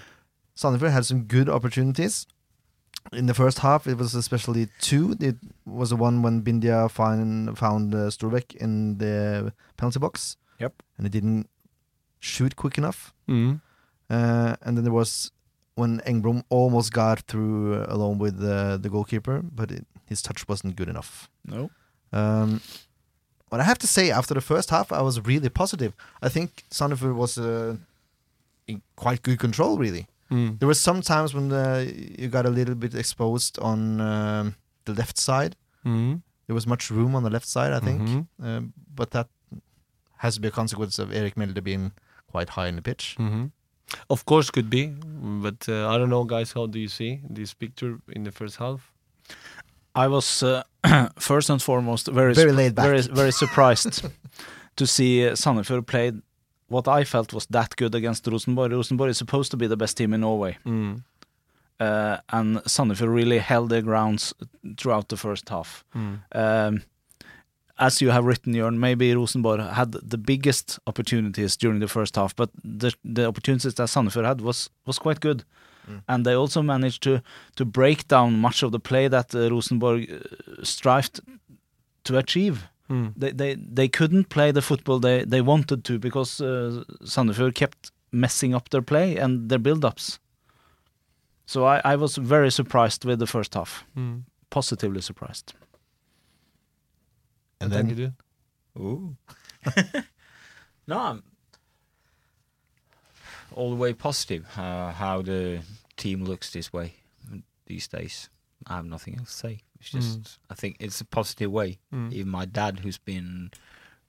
Sandefjord had some good opportunities in the first half. It was especially two. It was the one when Bindia find, found uh, Storbæk in the penalty box. Yep. and he didn't shoot quick enough. Mm. Uh, and then there was when Engblom almost got through uh, alone with uh, the goalkeeper, but it, his touch wasn't good enough. No. Um, but I have to say, after the first half, I was really positive. I think Sandefjord was uh, in quite good control, really. Mm. There were some times when uh, you got a little bit exposed on um, the left side. Mm. There was much room on the left side, I think. Mhm. Um, but that has to be a consequence of Erik Mjelde being quite high in the pitch. hmm Of course, could be, but uh, I don't know, guys. How do you see this picture in the first half? I was uh, first and foremost very Very laid back. very very surprised to see uh, Sandefjord played what I felt was that good against Rosenborg. Rosenborg is supposed to be the best team in Norway, Mm. uh, and Sandefjord really held their grounds throughout the first half. Mm. Um, as you have written, Jørn, maybe Rosenborg had the biggest opportunities during the first half, but the the opportunities that Sandefjord had was was quite good, Mm. and they also managed to to break down much of the play that uh, Rosenborg uh, strived to achieve. Mm. They they they couldn't play the football they they wanted to because uh, Sandefjord kept messing up their play and their build-ups. So I, I was very surprised with the first half, Mm. positively surprised. And then you, do. Ooh. no, I'm all the way positive. Uh, how the team looks this way these days. I have nothing else to say. It's just, I think it's a positive way. Mm. Even my dad, who's been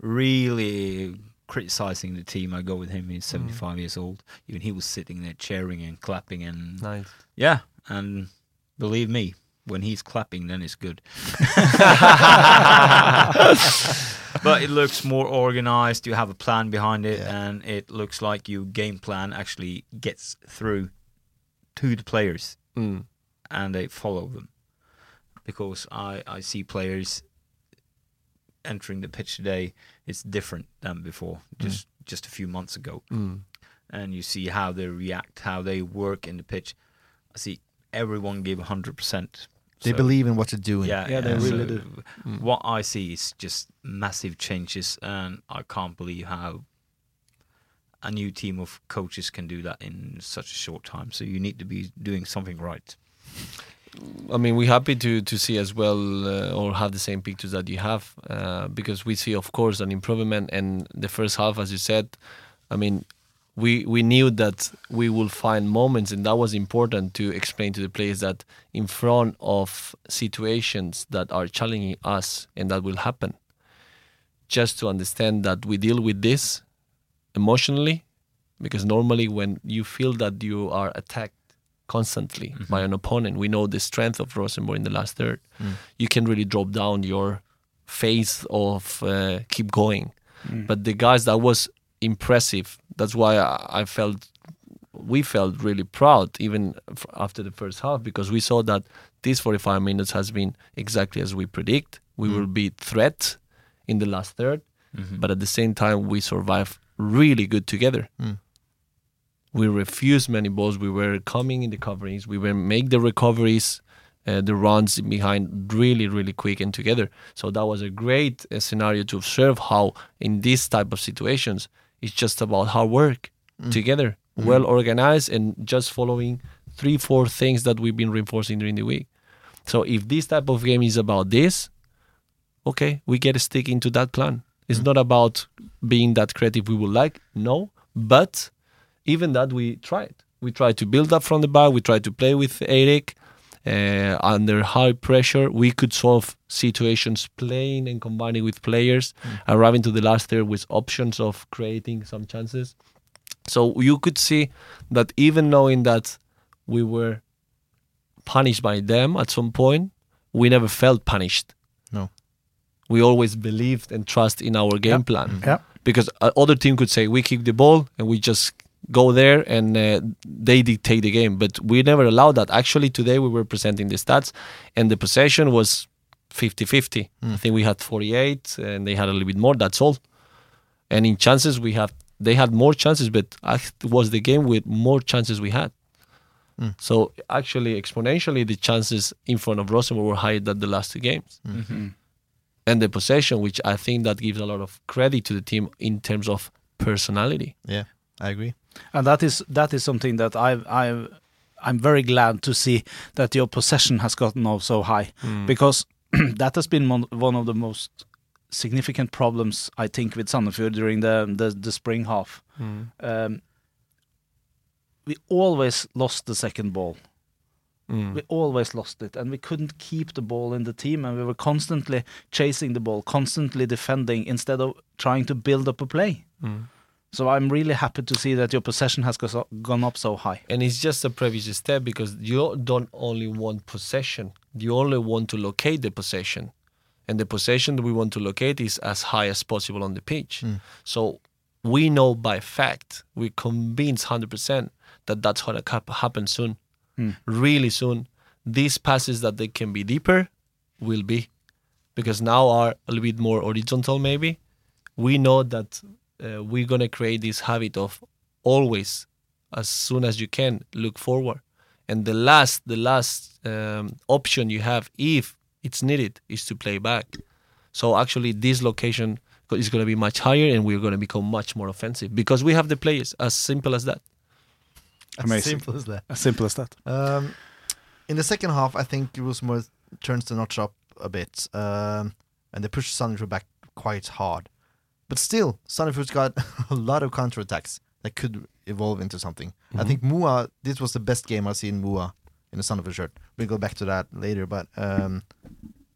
really criticizing the team, I go with him. He's 75 years old. Even he was sitting there cheering and clapping and Nice. yeah. And believe me, when he's clapping, then it's good. but it looks more organized. You have a plan behind it, Yeah. and it looks like your game plan actually gets through to the players, Mm. and they follow them. Because I I see players entering the pitch today. It's different than before, just just a few months ago Mm. and you see how they react, how they work in the pitch. I see everyone give hundred percent. they believe in what they're doing. Yeah, Yeah, they really so do. Mm. What I see is just massive changes, and I can't believe how a new team of coaches can do that in such a short time. So you need to be doing something right. I mean, we're happy to to see as well uh, or have the same pictures that you have uh, because we see, of course, an improvement. And the first half, as you said, I mean, we we knew that we will find moments, and that was important to explain to the players that in front of situations that are challenging us, and that will happen, just to understand that we deal with this emotionally, because normally when you feel that you are attacked constantly mm-hmm. by an opponent. We know the strength of Rosenborg in the last third. Mm. You can really drop down your faith of uh, keep going. Mm. But the guys that was impressive. That's why I, I felt we felt really proud even f- after the first half because we saw that these 45 minutes has been exactly as we predict. We will be threat in the last third, but at the same time we survive really good together. Mm. We refused many balls. We were coming in the coverings. We were make the recoveries, uh, the runs behind really, really quick and together. So that was a great uh, scenario to observe how in these type of situations it's just about hard work mm. together, mm-hmm. well organized, and just following three, four things that we've been reinforcing during the week. So if this type of game is about this, okay, we get to stick into that plan. It's mm-hmm. not about being that creative we would like, no. But even that, we tried. We tried to build up from the back. We tried to play with Eric uh, under high pressure. We could solve situations playing and combining with players, arriving to the last third with options of creating some chances. So you could see that even knowing that we were punished by them at some point, we never felt punished. No. We always believed and trust in our game plan. Yeah. Because uh, other team could say we kick the ball and we just go there and uh, they dictate the game, but we never allowed that. Actually, today we were presenting the stats and the possession was 50-50. Hmm. I think we had 48 and they had a little bit more. That's all. And in chances we have, they had more chances, but it was the game with more chances we had. Hmm. So actually, exponentially, the chances in front of Rosenborg were higher than the last two games. Hmm. Mm-hmm. And the possession, which I think that gives a lot of credit to the team in terms of personality. Yeah, I agree. And that is that is something that I've I've I'm very glad to see that your possession has gotten up so high hmm. because that has been one, of the most significant problems I think with Sandefjord during the the, the spring half. Hmm. Um, we always lost the second ball. Hmm. We always lost it, and we couldn't keep the ball in the team, and we were constantly chasing the ball, constantly defending instead of trying to build up a play. So I'm really happy to see that your possession has gone up so high. And it's just a previous step because you don't only want possession, you only want to locate the possession. And the possession that we want to locate is as high as possible on the pitch. Hmm. So we know by fact, we're convinced 100% that that's going to happen soon, hmm. really soon. These passes that they can be deeper will be because now are a little bit more horizontal, maybe. We know that uh, we're going to create this habit of always as soon as you can look forward and the last the last um, option you have if it's needed is to play back so actually this location is going to be much higher and we're going to become much more offensive because we have the players as simple as that As Amazing. simple as that. As simple as that. Um, in the second half, I think Rosenborg turns the notch up a bit, um, and they push Sandefjord back quite hard. But still, Sandefjord's got a lot of counterattacks that could evolve into something. I think Mua, this was the best game I've seen Mua in the Sandefjord shirt. We'll go back to that later, but um,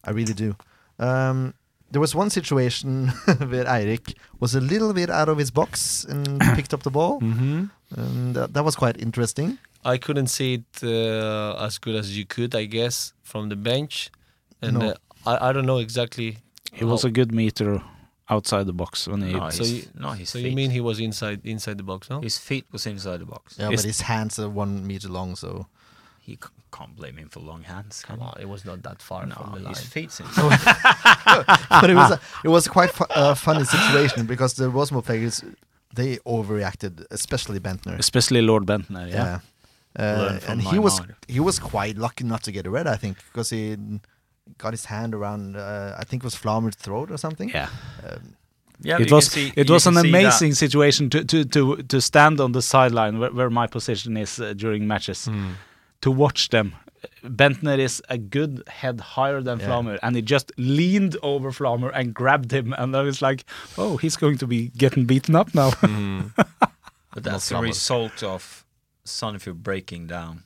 I really do. Um, there was one situation where Eirik was a little bit out of his box and picked up the ball. mm-hmm. And that, that was quite interesting. i couldn't see it uh, as good as you could i guess from the bench and No. uh, I, I don't know exactly He was a good meter outside the box when he. No, so you- not his so feet. you mean he was inside inside the box no his feet was inside the box? Yeah, Is- but his hands are one meter long, so He c- can't blame him for long hands. come on it was not that far you? from the No, line his feet's inside. but it was a, it was quite fu- a funny situation because the Rosenborg players they overreacted, especially Bendtner. especially Lord Bendtner. Yeah. Yeah, uh, and he was Neymar. he was quite lucky not to get a red, I think, because he got his hand around uh, I think it was Flamur's throat or something. Yeah. Um, Yeah, it was see- it was an see that. amazing situation to to to to stand on the sideline where, where my position is uh, during matches to watch them. Bendtner is a good head higher than Yeah. Flamur, and he just leaned over Flamur and grabbed him, and I was like, "Oh, he's going to be getting beaten up now." But that's the result of Sandefjord breaking down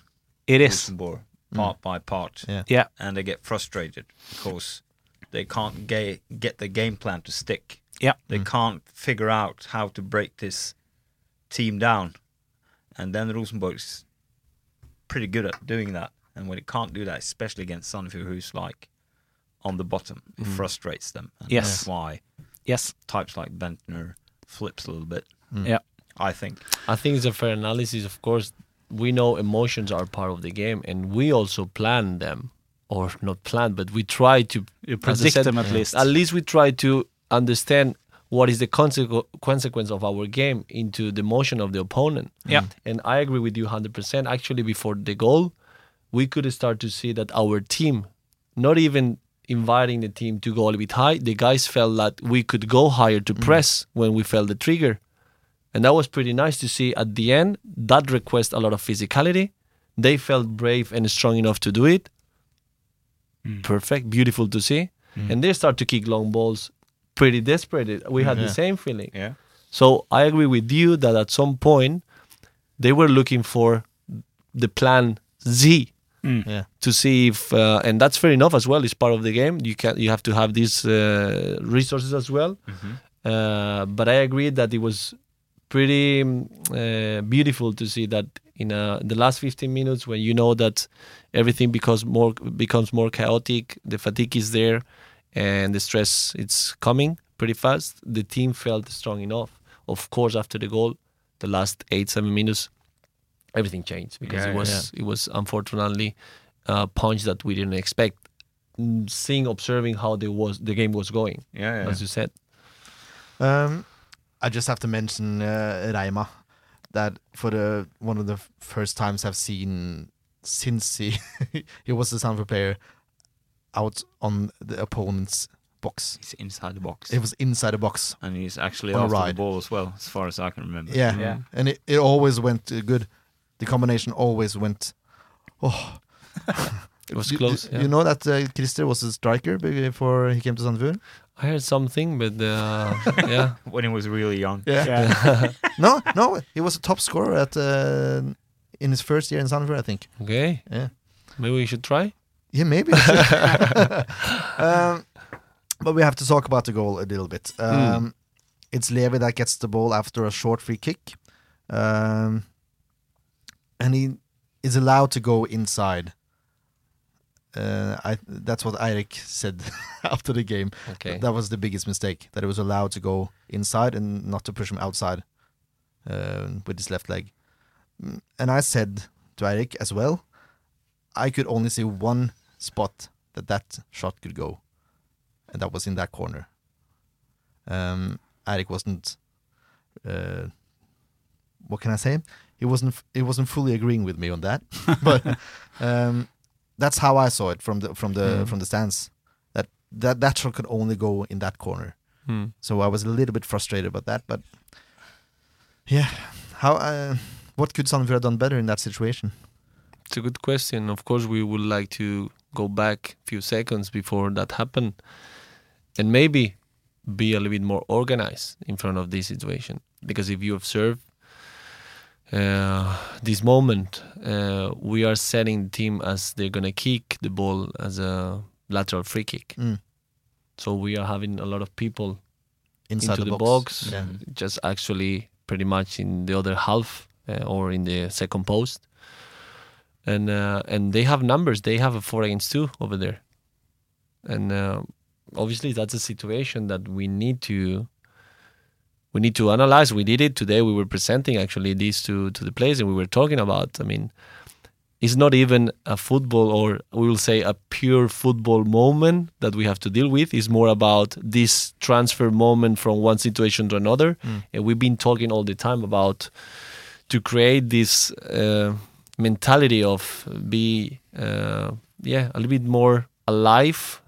it is, Rosenborg Mm. part by part. Yeah. yeah, And they get frustrated because they can't ga- get the game plan to stick. yeah, They mm. can't figure out how to break this team down. And then Rosenborg's pretty good at doing that. And when it can't do that, especially against Sandefjord, who's like on the bottom, it mm. frustrates them. And Yes. That's why yes, types like Bendtner flips a little bit, yeah, I think. I think it's a fair analysis. Of course, we know emotions are part of the game, and we also plan them, or not plan, but we try to you predict said, them at least. At least we try to understand what is the consequ- consequence of our game into the motion of the opponent. Yeah. Mm-hmm. And I agree with you 100%. Actually, before the goal, we could start to see that our team, not even inviting the team to go a little bit high, the guys felt that we could go higher to mm-hmm. press when we felt the trigger. And that was pretty nice to see at the end. That request a lot of physicality. They felt brave and strong enough to do it. Perfect, beautiful to see. And they start to kick long balls pretty desperate. We had the same feeling. Yeah. So I agree with you that at some point they were looking for the plan Z Yeah. to see if, uh, and that's fair enough as well. It's part of the game. You can you have to have these uh, resources as well. Uh, but I agree that it was pretty mm, uh, beautiful to see that in uh, the last 15 minutes when you know that everything becomes more becomes more chaotic, the fatigue is there, and the stress it's coming pretty fast. The team felt strong enough. Of course, after the goal, the last eight seven minutes, everything changed because Yeah, it was it was unfortunately a punch that we didn't expect. Seeing, observing how the was the game was going, Yeah, yeah. as you said. Um, I just have to mention uh, Reima, that for the one of the first times I've seen since he he was the Sandefjord player out on the opponent's box. He's inside the box. It was inside the box. and he's actually on a after the ball as well, as far as I can remember. Yeah, Yeah. and it, it always went uh, good. The combination always went. Oh, It was you, close. You, yeah. you know that uh, Christer was a striker before he came to Sandefjord. I heard something, but uh, yeah, When he was really young. Yeah. no, no, he was a top scorer at uh, in his first year in Sandefjord, I think. okay. Yeah. Maybe we should try. Yeah, maybe. um, but we have to talk about the goal a little bit. Um, It's Levi that gets the ball after a short free kick. Um, and he is allowed to go inside. Uh, I that's what Eirik said after the game. Okay. That was the biggest mistake that he was allowed to go inside and not to push him outside uh, with his left leg. Mm, And I said to Eirik as well, I could only see one spot that that shot could go, and that was in that corner. Um, Eirik wasn't. Uh, what can I say? He wasn't. He wasn't fully agreeing with me on that, but um, that's how I saw it from the from the Mm. from the stands. That that that shot could only go in that corner. Hmm. So I was a little bit frustrated about that, but yeah, how uh, what could Sandefjord have done better in that situation? It's a good question. Of course, we would like to go back a few seconds before that happened, and maybe be a little bit more organized in front of this situation. Because if you observe uh, this moment, uh, we are setting the team as they're gonna kick the ball as a lateral free kick. Mm. So we are having a lot of people Inside into the, the, box. box, Yeah. just actually pretty much in the other half uh, or in the second post. And uh, and they have numbers. They have a four against two over there, and uh, obviously that's a situation that we need to we need to analyze. We did it today. We were presenting actually these to to the players, and we were talking about. I mean, it's not even a football or we will say a pure football moment that we have to deal with. It's more about this transfer moment from one situation to another. And we've been talking all the time about to create this uh, mentality of be uh, yeah a little bit more alive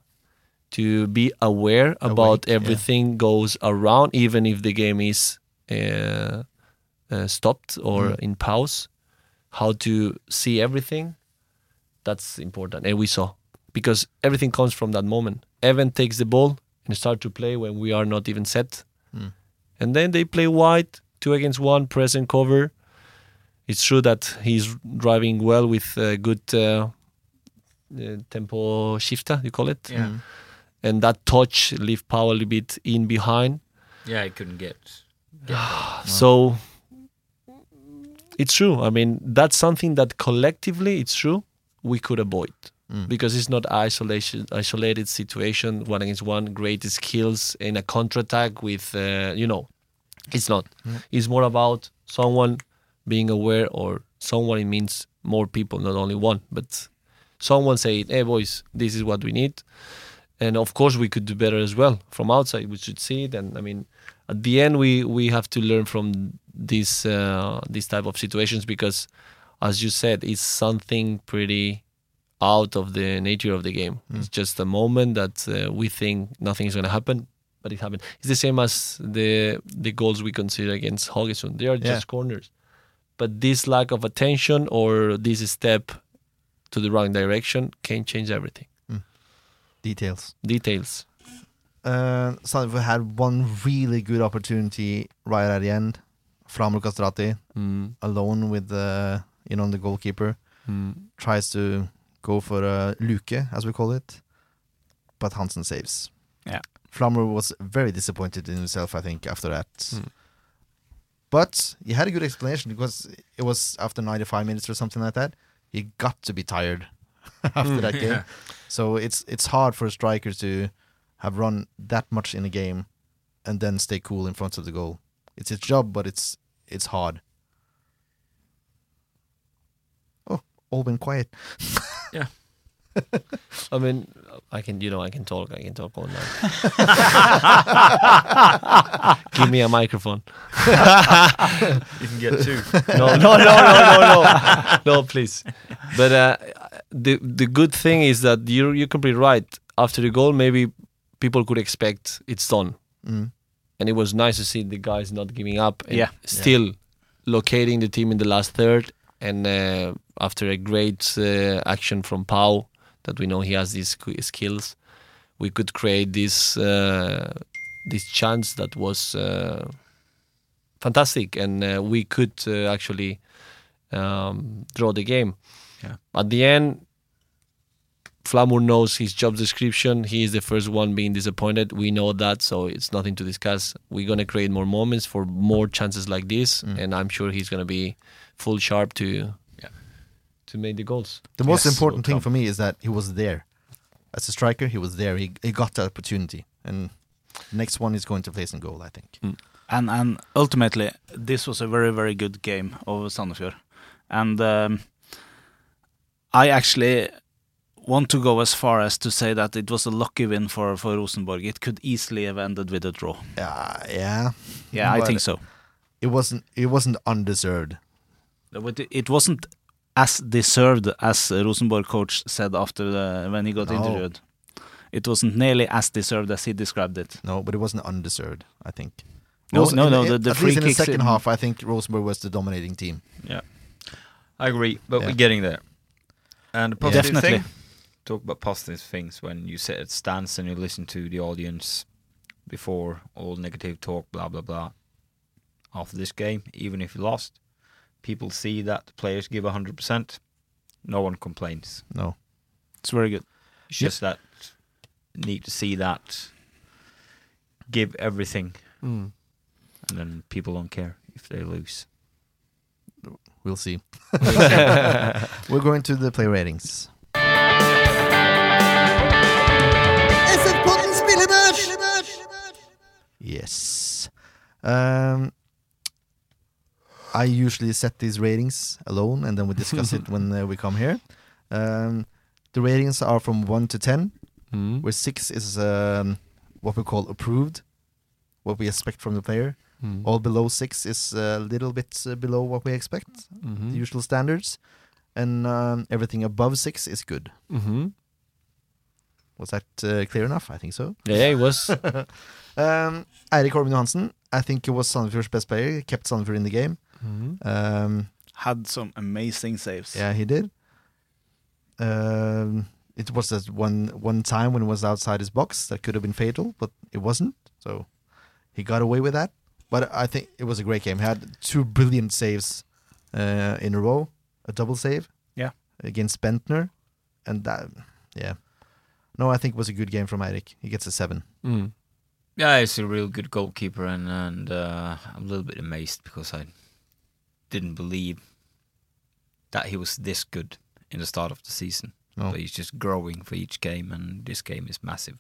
to be aware about Awake, yeah. everything goes around even if the game is uh, uh, stopped or in pause how to see everything that's important and we saw because everything comes from that moment evan takes the ball and start to play when we are not even set Mm. and then they play wide two against one press and cover it's true that he's driving well with uh, good uh, uh, tempo shifter you call it Yeah. Mm. And that touch leave power a little bit in behind Yeah, I couldn't get. so it's true. I mean, that's something that collectively, it's true, we could avoid Mm. because it's not isolation, isolated situation, one against one, great skills in a counterattack with, uh, you know, it's not. It's more about someone being aware or someone. It means more people, not only one, but someone saying, "Hey, boys, this is what we need." And of course we could do better as well from outside. We should see it, and I mean, at the end we we have to learn from this uh, this type of situations because, as you said, it's something pretty out of the nature of the game. It's just a moment that uh, we think nothing is going to happen, but it happened. It's the same as the the goals we consider against Haugesund. They are Yeah. just corners, but this lack of attention or this step to the wrong direction can change everything. Details. Details. Uh, Sandefjord had one really good opportunity right at the end. Flamur Kastrati Mm. alone with the you know the goalkeeper Mm. tries to go for a luke as we call it, but Hansen saves. Yeah. Flamur was very disappointed in himself, I think, after that. Hmm. But he had a good explanation because it was after 95 minutes or something like that. He got to be tired after that game. So it's it's hard for a striker to have run that much in a game and then stay cool in front of the goal. It's his job, but it's it's hard. Oh, all been quiet. Yeah. I mean, I can, you know, I can talk. I can talk all night. Give me a microphone. You can get two. No, no, no, no, no, no, no, please. But uh, the the good thing is that you you can be right. After the goal, maybe people could expect it's done, Mm. and it was nice to see the guys not giving up. And Yeah. still locating the team in the last third, and uh, after a great uh, action from Pau, that we know he has these skills, we could create this uh, this chance that was uh, fantastic, and uh, we could uh, actually um, draw the game. Yeah. At the end, Flamur knows his job description. He is the first one being disappointed. We know that, so it's nothing to discuss. We're gonna create more moments for more chances like this, Mm. and I'm sure he's gonna be full sharp to Yeah. to make the goals. The most Yes, important thing for me is that he was there. As a striker, he was there. He, he got the opportunity. And next one is going to place in goal, I think. And and ultimately, this was a very very good game of Sandefjord, and um, I actually want to go as far as to say that it was a lucky win for for Rosenborg. It could easily have ended with a draw. Yeah, yeah. Yeah, I think so. It wasn't. It wasn't undeserved. But it- it wasn't as deserved as Rosenborg coach said after the, when he got No. interviewed. It wasn't nearly as deserved as he described it. No, but it wasn't undeserved. I think. No, Rosen- no, in- no, in- the- the at free least in the second in- half, I think Rosenborg was the dominating team. Yeah, I agree, but Yeah. we're getting there. And the positive Definitely. thing, talk about positive things when you sit at stance and you listen to the audience before all negative talk, blah blah blah. After this game, even if you lost, people see that the players give hundred percent. No one complains. No. It's very good. It's Yep. just that need to see that give everything, Mm. and then people don't care if they lose. We'll see. We're going to the play ratings. SF-podden spillebørs! Yes. Um, I usually set these ratings alone, and then we discuss it when uh, we come here. Um, the ratings are from one to ten, Mm. where six is um, what we call approved, what we expect from the player. Mm. All below six is a little bit uh, below what we expect, Mhm. the usual standards, and um, everything above six is good. Mhm. Was that uh, clear enough? I think so. Yeah, it was. Um, Eirik Holmen Johansen, I think he was Sandefjord's best player. He kept Sandefjord in the game. Mhm. Um, Had some amazing saves. yeah, he did. Um, it was that one one time when he was outside his box that could have been fatal, but it wasn't. So he got away with that. But I think it was a great game. Had two brilliant saves uh, in a row, a double save. Yeah. against Bendtner, and that, yeah. No, I think it was a good game from Eirik. He gets a seven. Mm. Yeah, he's a real good goalkeeper, and and uh, I'm a little bit amazed because I didn't believe that he was this good in the start of the season. No. But he's just growing for each game, and this game is massive.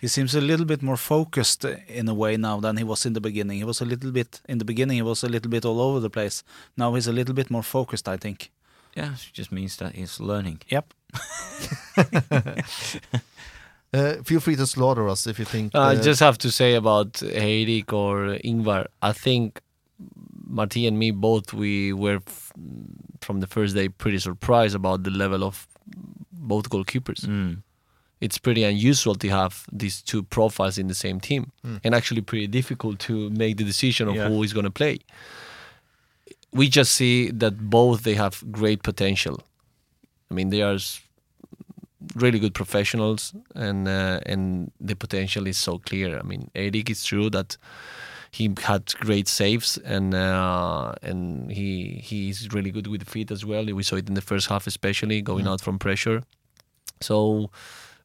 He seems a little bit more focused in a way now than he was in the beginning. He was a little bit in the beginning. He was a little bit all over the place. Now he's a little bit more focused. I think. Yeah, it just means that he's learning. Yep. Uh, feel free to slaughter us if you think. I uh, just have to say about Heirik or Ingvar. I think Marti and me both we were f- from the first day pretty surprised about the level of both goalkeepers. Mm. It's pretty unusual to have these two profiles in the same team, and actually pretty difficult to make the decision of Yeah. who is going to play. We just see that both they have great potential. I mean, they are really good professionals, and uh, and the potential is so clear. I mean, Eric is true that he had great saves, and uh, and he he's really good with the feet as well. We saw it in the first half, especially going out from pressure. So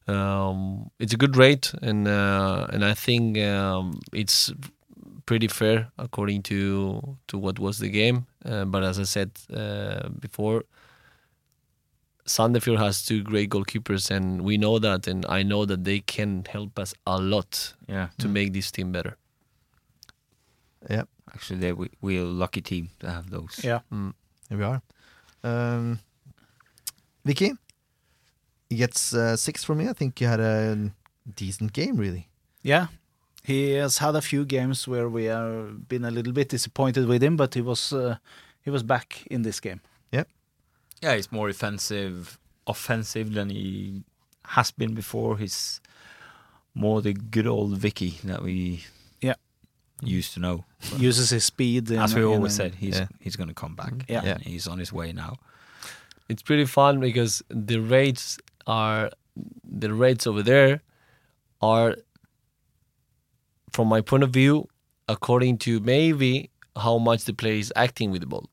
um, it's a good rate, and uh, and I think um, it's pretty fair according to to what was the game. Uh, but as I said uh, before, Sandefjord has two great goalkeepers, and we know that, and I know that they can help us a lot Yeah. to make this team better. Yeah, Actually, they, we, we're a lucky team to have those. Yeah. here we are. Um, Vicky, he gets uh, six from me. I think you had a decent game, really. Yeah, he has had a few games where we have been a little bit disappointed with him, but he was uh, he was back in this game. Yeah, yeah, he's more offensive, offensive than he has been before. He's more the good old Vicky that we Yeah. used to know. Uses his speed. in- As we always a- said, he's Yeah. he's going to come back. Yeah. Yeah. he's on his way now. it's pretty fun because the rates are the rates over there are from my point of view according to maybe how much the player is acting with the ball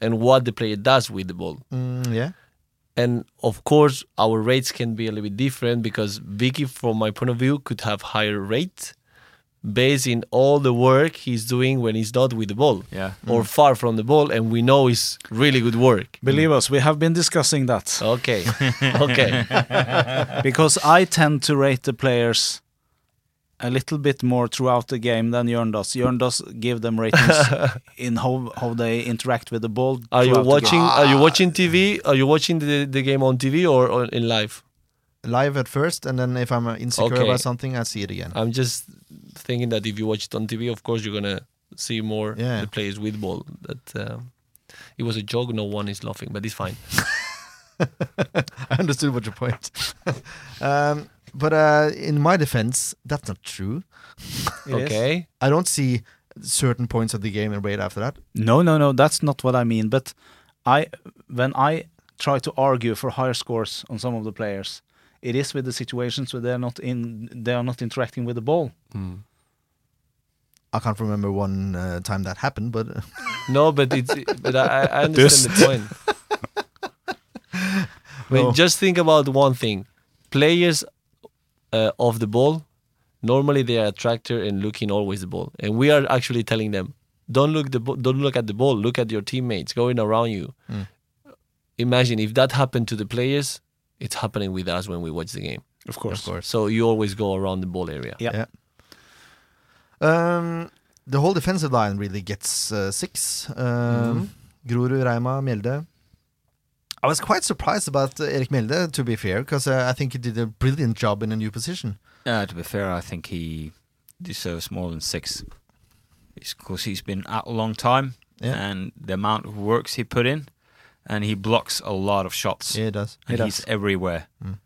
and what the player does with the ball. Mm, yeah, and of course our rates can be a little bit different because Vicky from my point of view could have higher rate based in all the work he's doing when he's not with the ball Yeah. or mm. far from the ball and we know it's really good work Believe us, we have been discussing that okay okay because I tend to rate the players a little bit more throughout the game than Jörn does. Jörn does give them ratings in how how they interact with the ball. Are you watching? Are you watching TV? Are you watching the, the game on TV or, or in live? Live at first, and then if I'm uh, insecure Okay. about something, I see it again. I'm just thinking that if you watch it on TV, of course you're gonna see more Yeah. the players with ball. That um, it was a joke. No one is laughing, but it's fine. I understood what your point. um, but uh, in my defense, that's not true. Okay. I don't see certain points of the game and wait after that. No, no, no. That's not what I mean. But I, when I try to argue for higher scores on some of the players, it is with the situations where they're not in, they are not interacting with the ball. I can't remember one uh, time that happened, but uh, No, but it's but I, I understand the point. But No. just think about one thing: players uh, of the ball normally they are attractor and looking always the ball, and we are actually telling them, don't look the bo- don't look at the ball, look at your teammates going around you. Imagine if that happened to the players, it's happening with us when we watch the game. Of course. of course. So you always go around the ball area. Yeah. Yeah. Um, the whole defensive line really gets uh, six. Um, Grorud, Reima, Mjelde. I was quite surprised about uh, Erik Mjelde, to be fair, because uh, I think he did a brilliant job in a new position. Yeah, to be fair, I think he deserves more than six. Because he's been out a long time, Yeah. and the amount of works he put in, and he blocks a lot of shots. Yeah, he does. and He he's does. everywhere. Mm.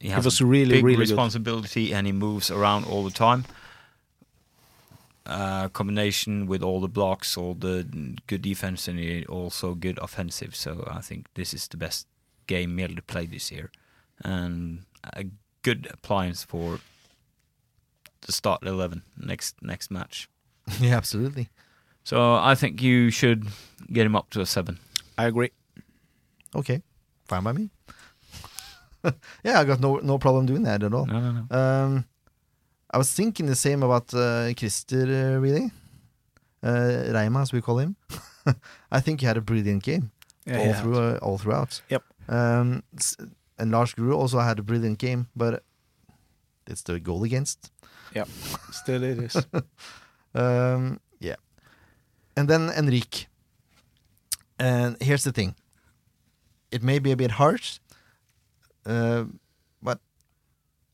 He has was a really, big really good. responsibility, and he moves around all the time. Uh, combination with all the blocks, all the good defense, and also good offensive. So I think this is the best game Mjelde played this year, and a good appliance for the start eleven next next match. yeah, absolutely. So I think you should get him up to a seven. I agree. Okay, fine by me. yeah, I got no no problem doing that at all. No, no, no. Um, I was thinking the same about uh, Christer, uh, really. Uh, Reima, as we call him. I think he had a brilliant game Yeah, all through uh, all throughout. Yep. Um, and Lars Grorud also had a brilliant game, but it's the goal against. Yep. Still it is. Um, yeah. And then Enrique. And here's the thing. It may be a bit harsh, uh, but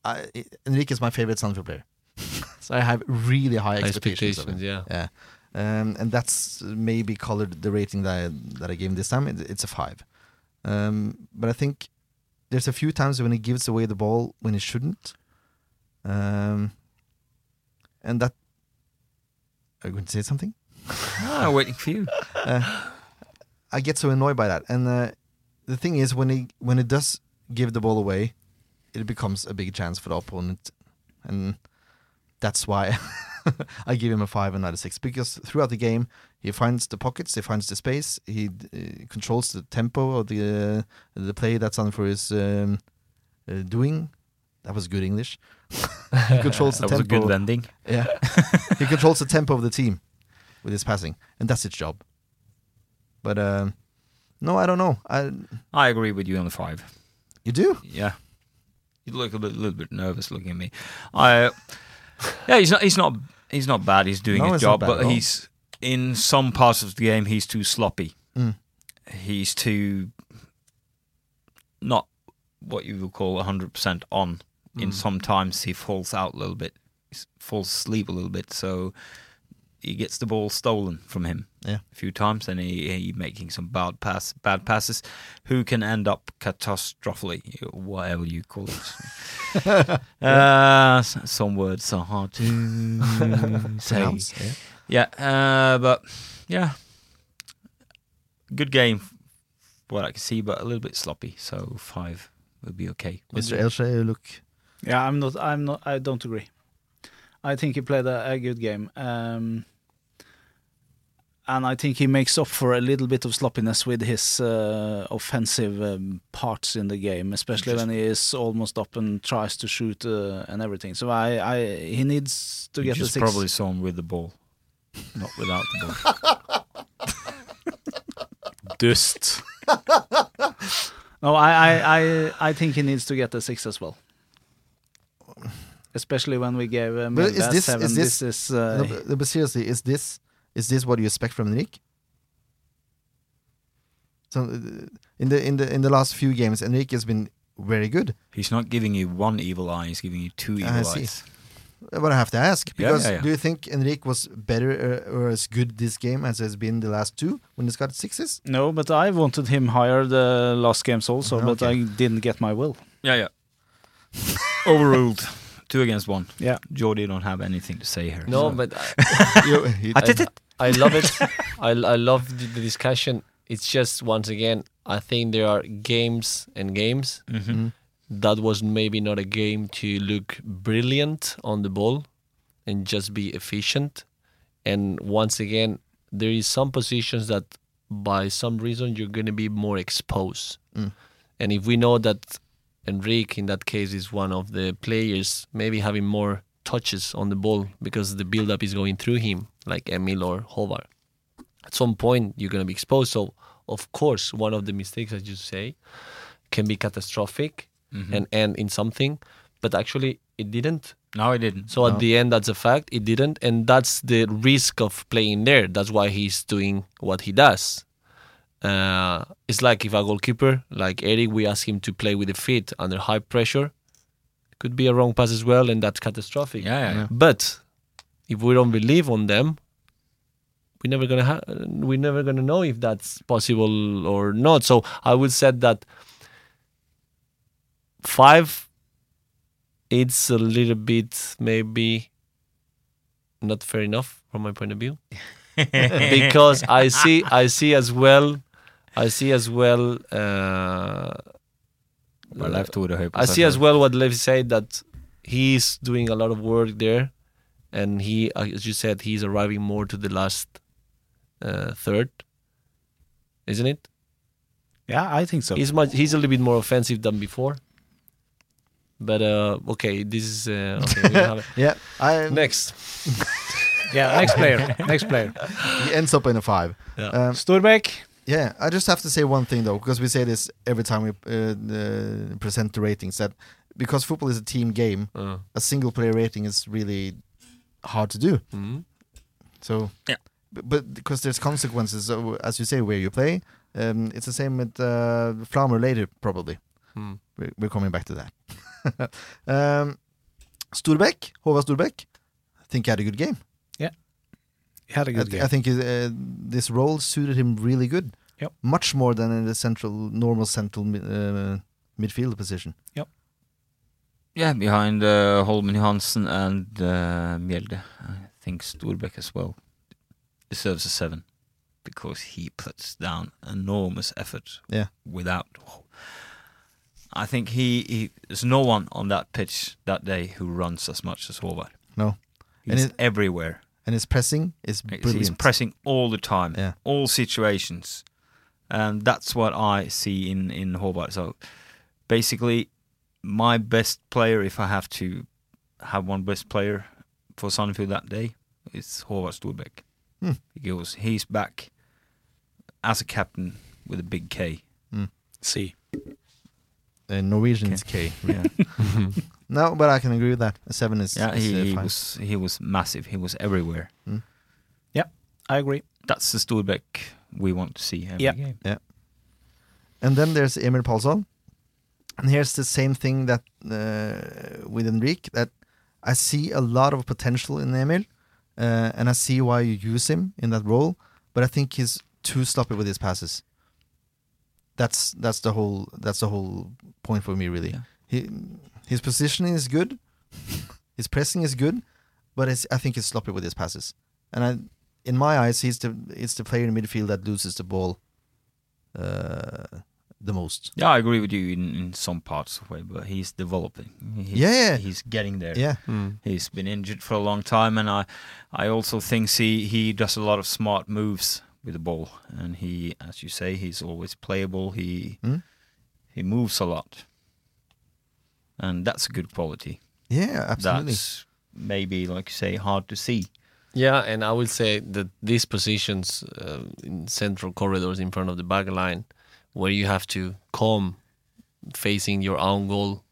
I, Enrique is my favorite Sandefjord player, so I have really high expectations. of him. Expectations, yeah. Yeah, um, and that's maybe colored the rating that I, that I gave him this time. It, it's a five, um, but I think there's a few times when he gives away the ball when he shouldn't, um, and that. Are you going to say something? I'm waiting for you. I get so annoyed by that. And uh, the thing is, when he when he does give the ball away, it becomes a big chance for the opponent, and that's why I give him a five and not a six. Because throughout the game, he finds the pockets, he finds the space, he uh, controls the tempo of the uh, the play that Sandefjord is um, uh, doing. That was good English. he controls the That was a tempo. good landing. Yeah, he controls the tempo of the team with his passing, and that's his job. But um, no, I don't know. I I agree with you on the five. you do. Yeah, you look a bit, little bit nervous looking at me. I, yeah, he's not. He's not. He's not bad. He's doing No, his job, but he's in some parts of the game. He's too sloppy. Mm. He's too not what you would call hundred percent on. In Mm. sometimes he falls out a little bit, he falls asleep a little bit, so he gets the ball stolen from him Yeah. a few times, and he, he making some bad pass bad passes, who can end up catastrophically, whatever you call it. uh, s- some words are hard to say. Pronounce, yeah. Yeah, uh, but yeah, good game, what I can see, but a little bit sloppy. So five would be okay. Mr. Elshe, look. Yeah, I'm not. I'm not. I don't agree. I think he played a, a good game, um, and I think he makes up for a little bit of sloppiness with his uh, offensive um, parts in the game, especially when he is almost up and tries to shoot uh, and everything. So I, I, he needs to You get the just six. probably saw him with the ball, not without the ball. dust. no, I, I, I, I think he needs to get the six as well. Especially when we gave uh, But is this- seven. is This, this- is uh, No, but, but seriously, is this is this what you expect from Enrique? So uh, in the in the in the last few games, Enrique has been very good. He's not giving you one evil eye; he's giving you two evil I see. eyes. But I have to ask Yeah, because yeah, yeah. do you think Enrique was better uh, or as good this game as has been the last two when he's got sixes? No, but I wanted him higher the last games also, but I didn't get my will. Yeah, yeah. Overruled. Two against one. Yeah. Jordy don't have anything to say here. No, so- but I, You- he- I, I love it. I, I love the, the discussion. It's just once again, I think there are games and games. Mhm. Mhm. That was maybe not a game to look brilliant on the ball and just be efficient. And once again, there is some positions that by some reason you're going to be more exposed. Mm. And if we know that Enrique in that case is one of the players maybe having more touches on the ball because the build up is going through him, like Emil or Håvard. At some point you're gonna be exposed. So of course one of the mistakes as you say can be catastrophic Mhm. and end in something. But actually it didn't. No, it didn't. So at the end that's a fact, it didn't. And that's the risk of playing there. That's why he's doing what he does. Uh, it's like if a goalkeeper like Eric, we ask him to play with the feet under high pressure. Could be a wrong pass as well, and that's catastrophic. Yeah, yeah, yeah. But if we don't believe on them, we're never gonna ha- we're never gonna know if that's possible or not. So I would say that five, it's a little bit maybe not fair enough from my point of view because I see I see as well I see as well. Uh, But left with a hope. I see as well what Lev said that he's doing a lot of work there, and he, uh, as you said, he's arriving more to the last uh, third, isn't it? Yeah, I think so. He's much. He's a little bit more offensive than before. But uh, okay, this is uh, okay. we have it. yeah, I, Next, yeah, next player. Next player. he ends up in a five. Yeah. Um, Storbæk. Yeah, I just have to say one thing though, because we say this every time we uh, uh, present the ratings. That because football is a team game, uh, a single player rating is really hard to do. mhm. So Yeah. b- but because there's consequences, so, as you say, where you play. Um, it's the same with uh, Flamur later, probably. Mm. We're, we're coming back to that. um, Storbæk, Håvard Storbæk, I think he had a good game. He had a I, good th- game. I think uh, this role suited him really good. Yep. Much more than in the central, normal central uh, midfield position. Yep. Yeah, behind uh, Holmen Johansen and uh, Mjelde. I think Storbæk as well deserves a seven because he puts down enormous effort. Yeah. Without, I think he, he there's no one on that pitch that day who runs as much as Håvard. No. And He's it- everywhere. And his pressing is brilliant. He's pressing all the time, Yeah. all situations, and that's what I see in in Håvard. So basically, my best player, if I have to have one best player for Sandefjord that day, is Håvard Storbæk. Hmm. Because he's back as a captain with a big K. See. uh, Norwegian's K. Yeah, No, but I can agree with that. A seven is, yeah, is, he, uh, he fine. was he was massive. He was everywhere. Yeah, I agree. That's the Storbæk we want to see every Yeah. game. And then there's Emil Pálsson. And here's the same thing that uh, with Enrique that I see a lot of potential in Emil, uh, and I see why you use him in that role. But I think he's too sloppy with his passes. That's that's the whole that's the whole point for me really. Yeah. He his positioning is good, his pressing is good, but it's, I think he's sloppy with his passes. And I, in my eyes, he's the it's the player in midfield that loses the ball uh, the most. Yeah, I agree with you in, in some parts of way, but he's developing. He's, Yeah, yeah. he's getting there. Yeah, Mm. He's been injured for a long time, and I, I also think he he does a lot of smart moves with the ball, and he, as you say, he's always playable. He Mm. he moves a lot, and that's a good quality. yeah, absolutely. That's maybe, like you say, hard to see. Yeah, and I will say that these positions uh, in central corridors in front of the back line, where you have to come facing your own goal,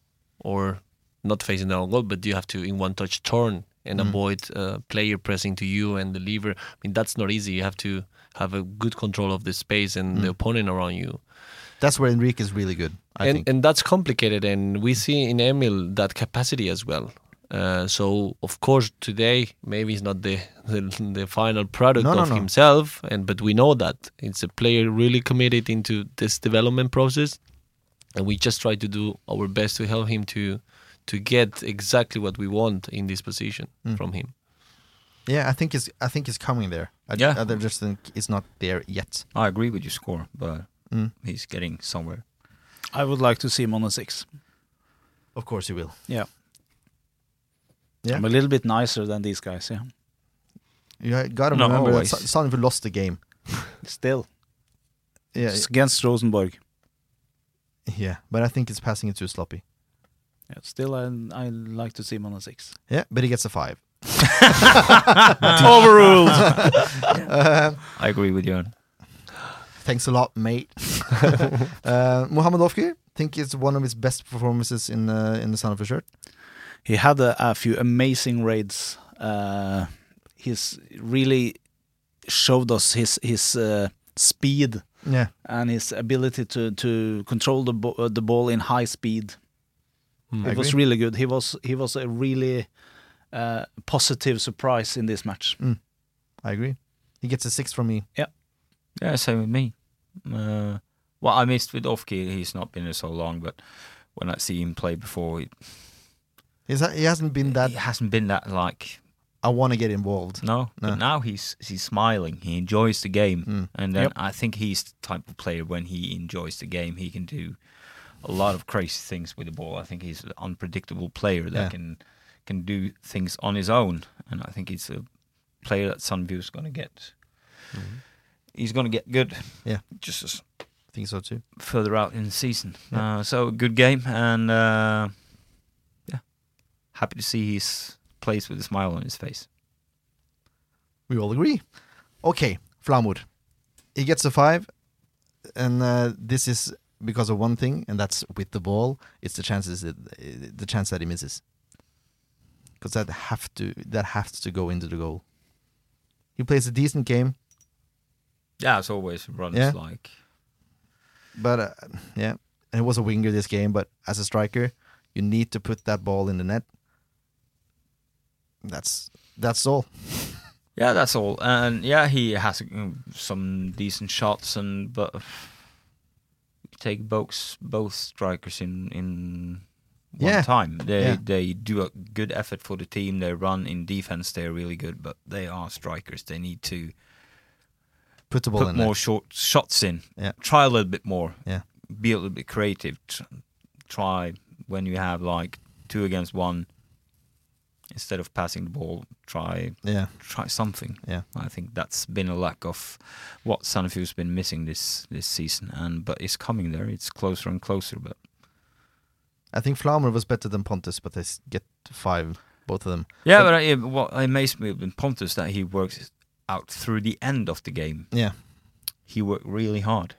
or not facing the own goal, but you have to in one touch turn and Mm. avoid uh, player pressing to you and the lever. I mean that's not easy. You have to have a good control of the space and the Mm. opponent around you. That's where Enrique is really good. I and think. and that's complicated and we see in Emil that capacity as well. Uh, so of course today maybe it's not the the, the final product No, no, of no. himself, and but we know that it's a player really committed into this development process, and we just try to do our best to help him to to get exactly what we want in this position Mm. from him. yeah, I think it's I think it's coming there. I, Yeah. I just think it's not there yet. I agree with your score, but Mm. he's getting somewhere. I would like to see him on a six. Of course, he will. Yeah. Yeah. I'm a little bit nicer than these guys. Yeah. You got to Not remember always. that Sa- Sandefjord lost the game. Still, Yeah, it's against Rosenborg. yeah, but I think it's passing it too sloppy. Yeah, still, I I like to see him on a six. Yeah, but he gets a five. Overruled. Um, I agree with you. thanks a lot, mate. uh, Mohamed Ofkir, think it's one of his best performances in uh, in the Sandefjord shirt. He had a, a few amazing raids. Uh, he's really showed us his his uh, speed Yeah, and his ability to to control the bo- uh, the ball in high speed. Mm. It was really good. He was he was a really uh, positive surprise in this match. I agree. He gets a six from me. Yeah, yeah, same with me. Uh, well, I missed with Ofkir. He's not been there so long, but when I see him play before, he, He's, he hasn't been that. he hasn't been that like I want to get involved. no. No. But now he's he's smiling. He enjoys the game, Mm. and then Yep. I think he's the type of player when he enjoys the game, he can do a lot of crazy things with the ball. I think he's an unpredictable player that Yeah. can can do things on his own, and I think he's a player that Sandefjord is going to get. He's going to get good. Yeah. just as I think so too. further out in the season. Yeah. Uh, so good game, and uh, yeah, happy to see he's plays with a smile on his face. We all agree. Okay, Flamur. He gets a five, and uh, this is because of one thing, and that's with the ball. It's the chances that the chance that he misses, because that have to that has to go into the goal. He plays a decent game, Yeah, it's always runs Yeah. like but uh, yeah, and he was a winger this game, but as a striker, you need to put that ball in the net. That's that's all. Yeah, that's all. And yeah, he has some decent shots, and but take both both strikers in in one Yeah. time. They Yeah. they do a good effort for the team. They run in defense. They're really good, but they are strikers. They need to Put the ball put in more net. short shots in. Yeah. Try a little bit more. Yeah. Be a little bit creative. Try when you have like two against one. Instead of passing the ball, try Yeah, try something. Yeah. I think that's been a lack of what Sandefjord's been missing this this season, and but it's coming there. It's closer and closer, but I think Flamur was better than Pontus, but they get five, both of them. yeah. But- But I, what amazed me with Pontus that he works out through the end of the game. Yeah, He worked really hard.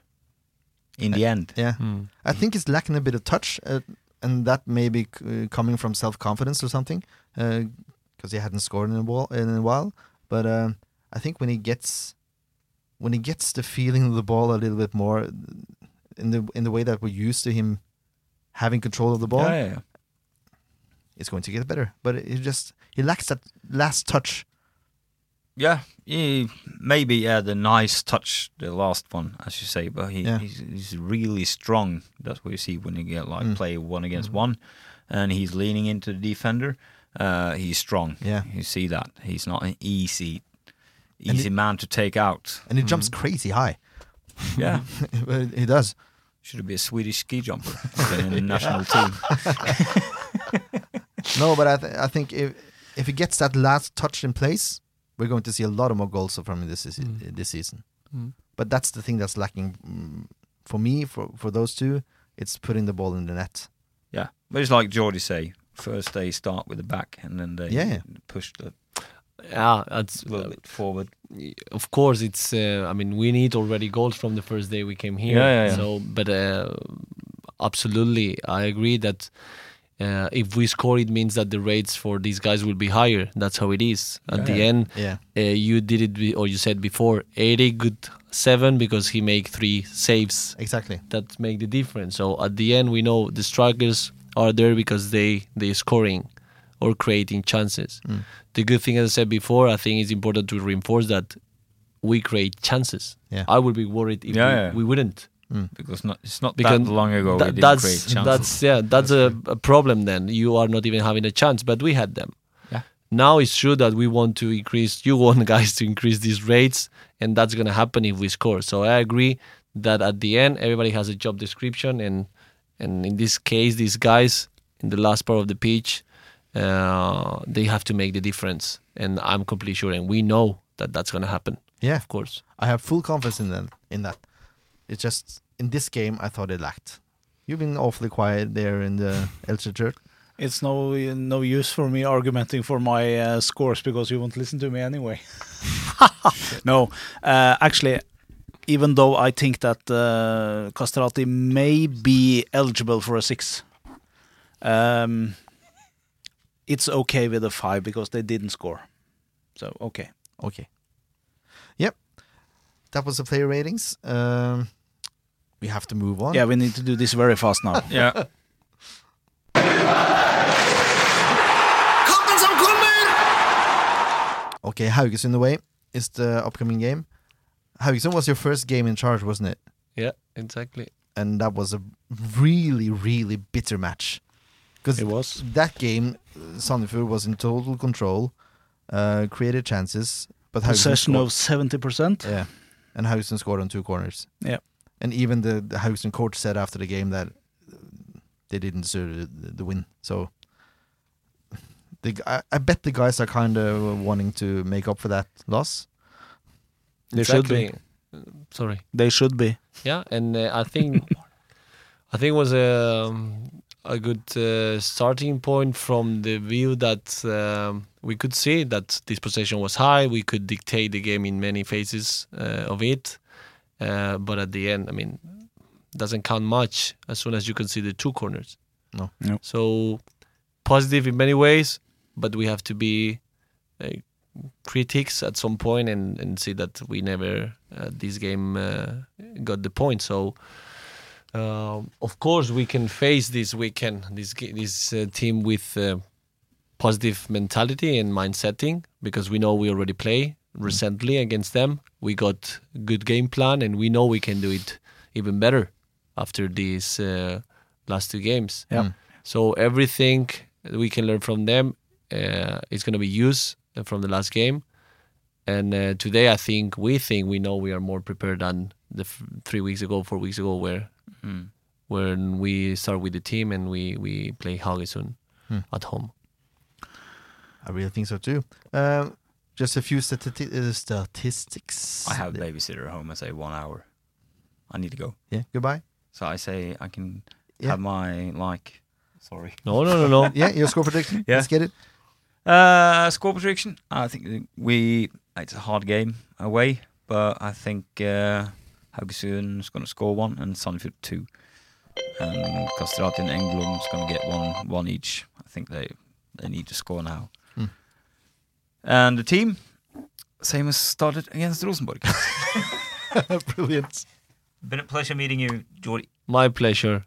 In the end, yeah. Mm. I think he's lacking a bit of touch, uh, and that may be uh, coming from self confidence or something, because he hadn't scored in a while. In a while. But um, I think when he gets when he gets the feeling of the ball a little bit more, uh, in the in the way that we're used to him having control of the ball, yeah, yeah, yeah. it's going to get better. But he just he lacks that last touch. Yeah, he, maybe yeah, the nice touch, the last one, as you say, but he, Yeah. he's, he's really strong. That's what you see when you get like Mm. play one against one, and he's leaning into the defender. Uh, he's strong. Yeah. you see that he's not an easy, And easy man to take out. And he jumps crazy high. Yeah, he does. should be a Swedish ski jumper in the national team. No, but I, th- I think if if he gets that last touch in place, we're going to see a lot of more goals from him this is- Mm. this season. Mm. But that's the thing that's lacking mm, for me for for those two. It's putting the ball in the net. Yeah, but it's like Jordy say. First they start with the back, and then they Yeah. push the Yeah, that's a little bit forward. of course it's uh, i mean we need already goals from the first day we came here Yeah, yeah, yeah. so but uh, absolutely i agree that uh, if we score it means that the rates for these guys will be higher that's how it is at Yeah, the yeah. end Yeah, uh, you did it be- or you said before 80 good seven because he make three saves exactly. that make the difference. So at the end, we know the strikers are there because they they scoring or creating chances. Mm. The good thing, as I said before, I think it's important to reinforce that we create chances. Yeah. I would be worried if Yeah, we, yeah. we wouldn't. because not it's not Because that long ago Tha- we didn't that's create chances. that's yeah that's a, a problem. Then you are not even having a chance, but we had them. Yeah. Now it's true that we want to increase. You want guys to increase these rates, and that's gonna happen if we score. So I agree that at the end everybody has a job description, and and in this case, these guys in the last part of the pitch, uh, they have to make the difference. And I'm completely sure, and we know that that's gonna happen. Yeah, Of course. I have full confidence in that. In that, it's just in this game I thought it lacked. You've been awfully quiet there in the Elche Church. It's no no use for me argumenting for my uh, scores because you won't listen to me anyway. no, uh, actually, even though I think that uh, Kastrati may be eligible for a six, um, it's okay with a five because they didn't score. So okay. Okay. Yep. That was the player ratings. Um, we have to move on. Yeah, we need to do this very fast now. yeah. Okay, Haugesund away is the upcoming game. Haugesund was your first game in charge, wasn't it? Yeah, exactly. And that was a really, really bitter match. Because It was. that game, uh, Sandefjord was in total control, uh, created chances, but Haugesund Possession scored- of seventy percent. yeah, and Haugesund scored on two corners. Yeah. and even the, the Haugesund coach said after the game that uh, they didn't deserve the, the win. So the g- I, I bet the guys are kind of wanting to make up for that loss. They should be. Uh, Sorry. They should be. Yeah, and uh, I think I think it was a a good uh, starting point from the view that um, we could see that this possession was high. We could dictate the game in many phases uh, of it, uh, but at the end, I mean, doesn't count much as soon as you can see the two corners. No. No. So positive in many ways, but we have to be uh, critics at some point and, and see that we never uh, this game uh, got the point. So Um, of course, we can face this weekend, this this uh, team with uh, positive mentality and mind setting because we know we already play recently against them. We got good game plan, and we know we can do it even better after these uh, last two games. Yeah. So everything we can learn from them uh, is going to be used from the last game. And uh, today, I think we think we know we are more prepared than the f- three weeks ago, four weeks ago, where Mm. when we start with the team and we we play Haugesund Hmm. at home. I really think so too. Uh, just a few stati- uh, statistics. I have a babysitter at home. I say one hour. I need to go. Yeah, goodbye. So I say I can Yeah. have my like. Sorry. No, no, no, no. Yeah, your score prediction. Yeah. Let's get it. Uh, score prediction. I think we. It's a hard game away, but I think uh, Haugesund is going to score one and Sandefjord two, and Kastrati and Engblom is going to get one one each. I think they they need to score now. Hmm. And the team, same as started against Rosenborg. Brilliant. Been a pleasure meeting you, Jordi. My pleasure.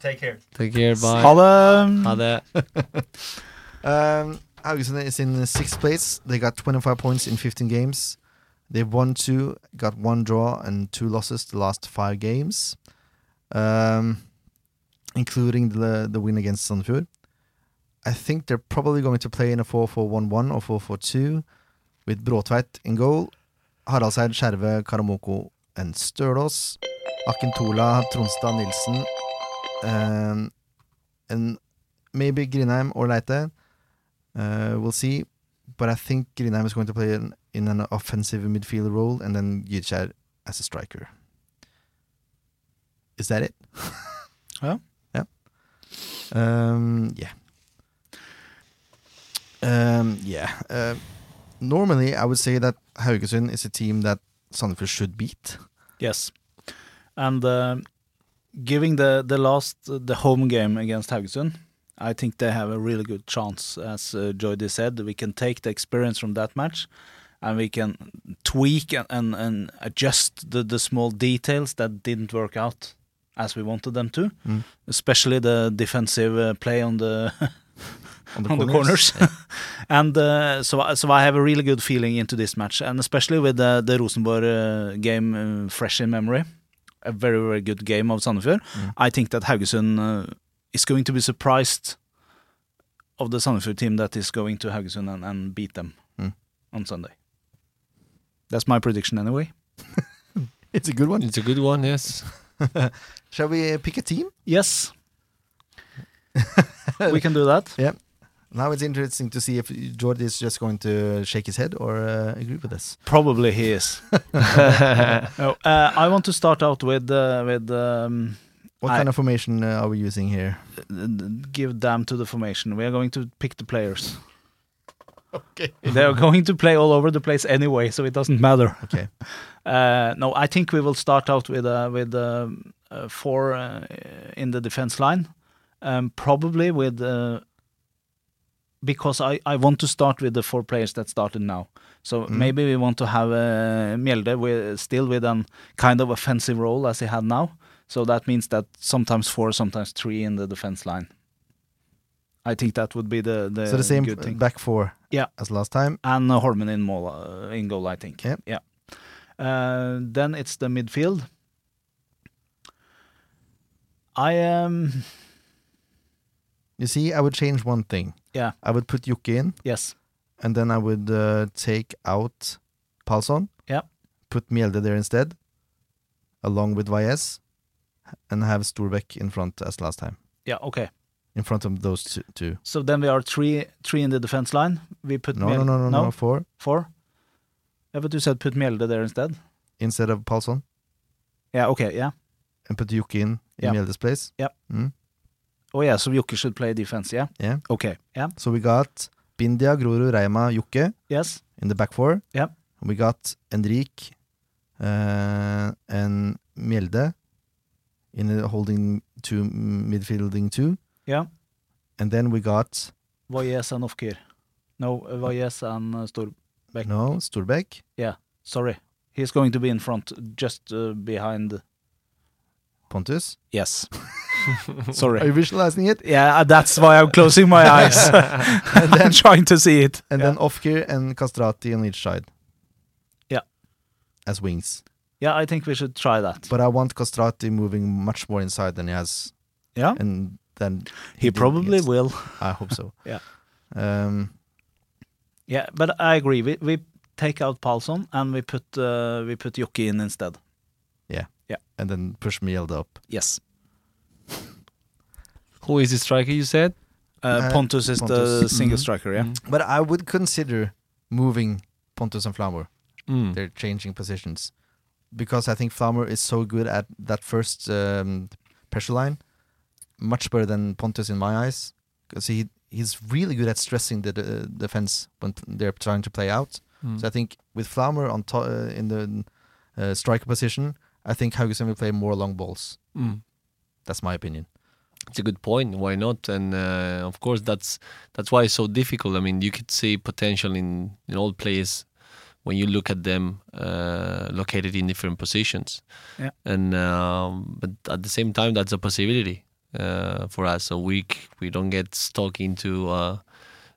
Take care. Take care. Bye. Ha det! Ha det. Um, Haugesund is in sixth place. They got 25 points in 15 games. They won two, got one draw and two losses the last five games, um, including the the win against Sandefjord. I think they're probably going to play in a 4-4-1-1 or 4-4-2 with Bråtveit in goal, Haraldseid, Skjerve, Karamoko and Stølås, Akintola, Tronstad, Nilsen, um, and maybe Grindheim or Leite. Uh, we'll see. But I think Grindheim is going to play in, in an offensive midfield role and then Gytkjær as a striker. Is that it? Ja. yeah. Um, yeah. Um, yeah. Uh, normally, I would say that Haugesund is a team that Sandefjord should beat. Yes, and uh, giving the the last the home game against Haugesund, I think they have a really good chance. As uh, Jody said, we can take the experience from that match, and we can tweak and and, and adjust the the small details that didn't work out as we wanted them to, Mm. especially the defensive uh, play on the On the on the corners. and uh, so, so I have a really good feeling into this match, and especially with the, the Rosenborg uh, game uh, fresh in memory, a very very good game of Sandefjord. Mm. I think that Haugesund uh, is going to be surprised of the Sandefjord team that is going to Haugesund and, and beat them Mm. on Sunday. That's my prediction anyway. It's a good one. It's a good one. Yes. Shall we uh, pick a team? Yes, we can do that. Yeah. Now it's interesting to see if Jordi is just going to shake his head or uh, agree with us. Probably he is. No, uh, I want to start out with uh, with. Um, What I- kind of formation uh, are we using here? give them to the formation. We are going to pick the players. Okay. They are going to play all over the place anyway, so it doesn't matter. Okay. Uh, no, I think we will start out with uh, with um, uh, four uh, in the defense line, um, probably with uh, because I, I want to start with the four players that started now. So Mm. maybe we want to have uh, Mjelde with, still with a kind of offensive role as he had now. So that means that sometimes four, sometimes three in the defense line. I think that would be the the, so the same good thing. back four Yeah. as last time. and uh, Holmen in mål, uh, in goal, I think. Yep. Yeah. Uh, then it's the midfield. I um You see, I would change one thing. Yeah. I would put Jokke in, yes and then I would uh, take out Pálsson. Yeah. Put Mjelde there instead, along with Valles, and have Storbeck in front as last time. yeah okay. In front of those two. So then we are three three in the defense line. We put No, Mjel- no, no, no, no, four four. Yeah, but you said put Mjelde there instead. instead of Palsson, Yeah, okay, yeah. and put Jokke in in Yeah. Mjelde's place. Yeah. Mm. Oh yeah, so Jokke should play defense. Yeah. Yeah. Okay. Yeah. So we got Bindia, Grorud, Reima, Jokke Yes. in the back four. Yeah. We got Enrik uh, and Mjelde in the holding two midfielding two. Yeah. And then we got Valles and Ofkir. No, uh, Valles and uh, Storbæk. no Storbæk. Sorry, he's going to be in front, just uh, behind Pontus. Yes. Sorry. Are you visualizing it? Yeah, that's why I'm closing my eyes. And then, I'm trying to see it. and then Ofkir and Kastrati on each side. Yeah. As wings. Yeah, I think we should try that. But I want Kastrati moving much more inside than he has. Yeah. And then He did probably against- will. I hope so. Yeah. Um, Yeah, but I agree. We we take out Pálsson and we put uh, we put Jokke in instead. Yeah. Yeah. And then push Mjelde up. Yes. Who is the striker you said? Uh, Uh, Pontus is the Pontus. single Mhm. striker. Yeah. But I would consider moving Pontus and Flamur. Mm. They're changing positions because I think Flamur is so good at that first um, pressure line, much better than Pontus in my eyes. Because he he's really good at stressing the, the defense when they're trying to play out. Mm. So I think with Flamur on to- uh, in the uh, striker position, I think Haugesund will play more long balls. Mm. That's my opinion. It's a good point. Why not? And uh, of course, that's that's why it's so difficult. I mean, you could see potential in in all players when you look at them uh, located in different positions. Yeah. And um, but at the same time, that's a possibility uh, for us. So we we don't get stuck into a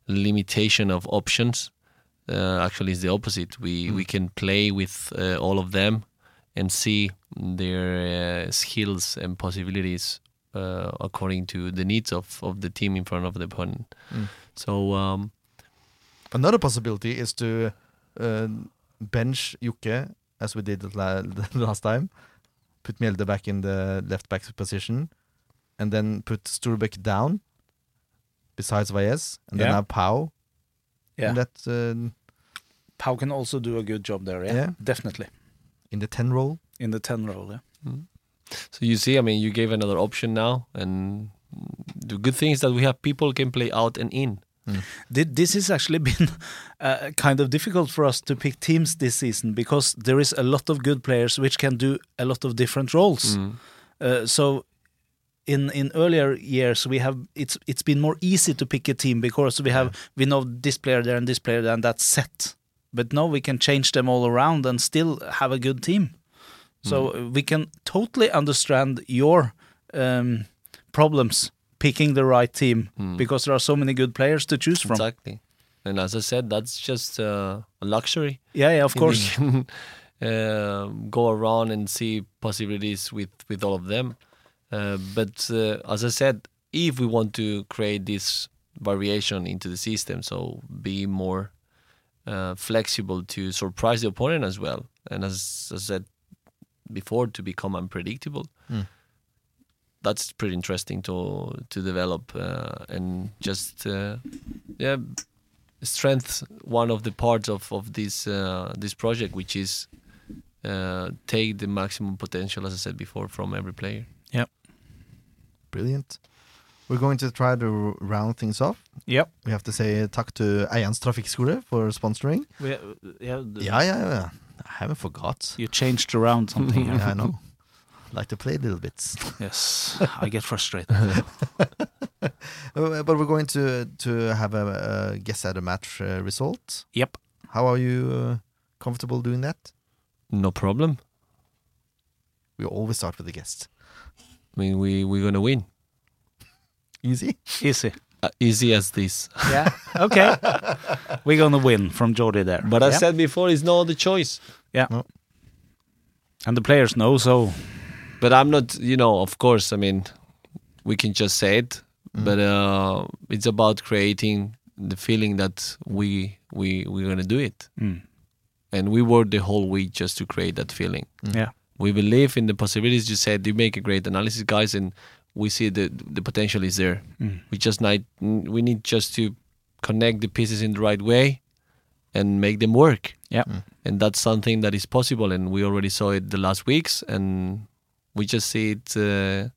limitation of options. Uh, actually, it's the opposite. We we can play with uh, all of them and see their uh, skills and possibilities uh, according to the needs of, of the team in front of the opponent. Mm. So um, Another possibility is to bench Jokke as we did la- the last time. Put Mjelde back in the left back position, and then put Storbæk down besides Valles, and then Yeah. have Pau. Yeah. that uh, Pau can also do a good job there. Yeah. Yeah. Definitely in the ten role. in the ten role. Yeah. so you see, I mean, you gave another option now, and the good thing is that we have people can play out and in. Did, this has actually been uh, kind of difficult for us to pick teams this season because there is a lot of good players which can do a lot of different roles. Mm. Uh, so in in earlier years we have it's it's been more easy to pick a team because we have we know this player there and this player there and that's set. But now we can change them all around and still have a good team. So mm. we can totally understand your um, problems picking the right team Mm. because there are so many good players to choose from. Exactly. And as I said, that's just uh, a luxury. Yeah, yeah, of We course. can uh, go around and see possibilities with, with all of them. Uh, but uh, as I said, if we want to create this variation into the system, so be more uh, flexible to surprise the opponent as well, and as I said before, to become unpredictable. Mm. That's pretty interesting to to develop uh, and just uh, yeah strength one of the parts of of this uh, this project, which is uh, take the maximum potential, as I said before, from every player. Yeah, brilliant. We're going to try to round things off. Yep. We have to say takk to Eians Trafikkskole for sponsoring. We, yeah, Yeah, yeah, yeah. I haven't forgot. You changed around something. here. yeah, I know. Like to play a little bits. Yes, I get frustrated. Uh, but we're going to to have a, a guess at a match uh, result. Yep. How are you uh, comfortable doing that? No problem. We always start with the guest. I mean, we we're gonna win. Easy. Easy. Uh, easy as this. Yeah. Okay. We're gonna win from Jordi there. But I said before, it's no other choice. Yeah. And the players know. So But I'm not, you know, of course, I mean, we can just say it, but uh, it's about creating the feeling that we we we're gonna do it, mm, and we work the whole week just to create that feeling. yeah, We believe in the possibilities. You said you make a great analysis, guys, and we see the the potential is there. Mm. We just need we need just to connect the pieces in the right way and make them work. yeah, and that's something that is possible and we already saw it the last weeks and we just see it uh,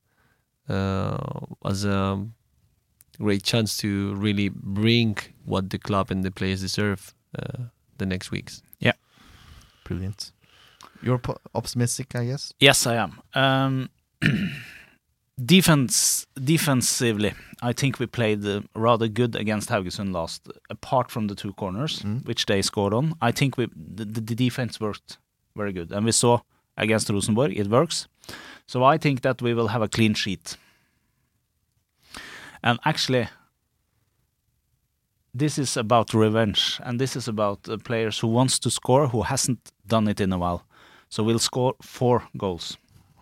uh, as a great chance to really bring what the club and the players deserve uh, the next weeks Yeah, Brilliant. You're po- optimistic, I guess. yes, I am. Um, defense, defensively, I think we played uh, rather good against Haugesund last. Apart from the two corners, Mm. which they scored on, I think we the, the, the defense worked very good, and we saw against Rosenborg it works. So I think that we will have a clean sheet. And actually, this is about revenge, and this is about uh, players who wants to score who hasn't done it in a while. So we'll score four goals.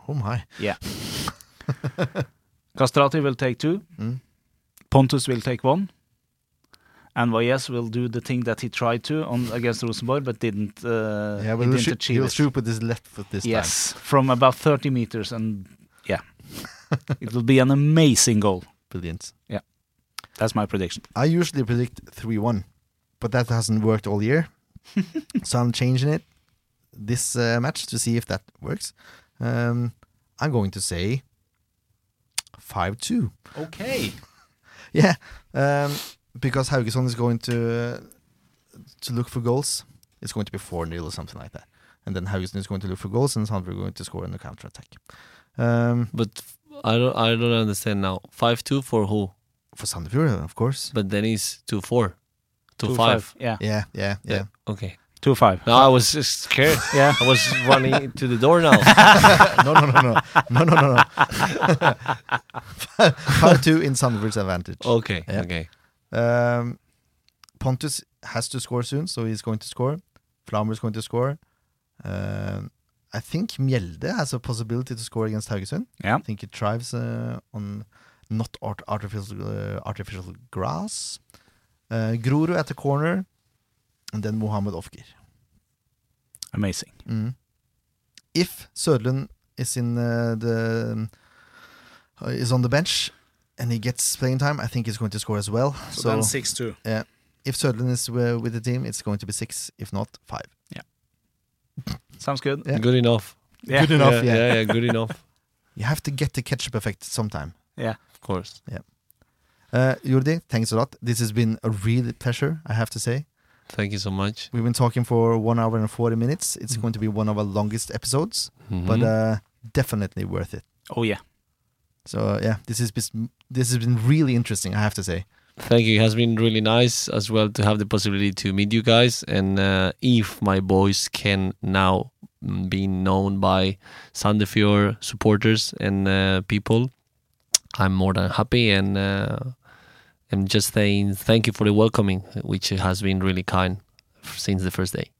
Oh my. Yeah. Kastrati will take two. Mm. Pontus will take one. And Valles will do the thing that he tried to on against Rosenborg, but didn't. Uh, yeah, he but he'll didn't shoot, achieve he'll it. shoot with his left foot this yes, from about 30 meters, and yeah, it will be an amazing goal. time. Yeah, That's my prediction. I usually predict 3 1, but that hasn't worked all year. so I'm changing it this uh, match to see if that works. Um, I'm going to say 5 2. Okay. Yeah, um, because Haugesund is going to uh, to look for goals. It's going to be 4 0 or something like that. And then Haugesund is going to look for goals, and Sandefjord are going to score in the counter attack. Um, But I don't I don't understand now. Five two for who? for Sandefjord, of course. But then he's two four. Two, Two five. Yeah. Yeah, yeah, yeah. Okay. Two five. No, I was just scared. Yeah. I was running to the door now. no, no, no, no, no, no, no, no. Five two in Sandefjord's advantage. Okay. Yeah. Okay. Um, Pontus has to score soon, so he's going to score. Flammer is going to score. Uh, I think Mjelde has a possibility to score against Haugesund. Yeah. I think he thrives uh, on not art- artificial uh, artificial grass. Uh, Grorud at the corner, and then Mohammed Ofgir. Amazing. Mm. If Sødlund is in uh, the is on the bench and he gets playing time, I think he's going to score as well. So, So, then six two. if Sørlund is uh, with the team, it's going to be six. If not, five. Yeah. Sounds good. Yeah. Good enough. Yeah. Good enough. yeah, Yeah, yeah, yeah, good enough. You have to get the ketchup effect sometime. Yeah. Of course. Yeah. Uh, Jordi, thanks a lot. This has been a real pleasure. I have to say. Thank you so much. We've been talking for one hour and forty minutes. It's going to be one of our longest episodes, but Mhm. uh, definitely worth it. Oh yeah. So uh, yeah, this has been this has been really interesting. I have to say. Thank you. It has been really nice as well to have the possibility to meet you guys. And uh, if my voice can now mm, be known by Sandefjord supporters and uh, people, I'm more than happy. And uh, I'm just saying thank you for the welcoming, which has been really kind since the first day.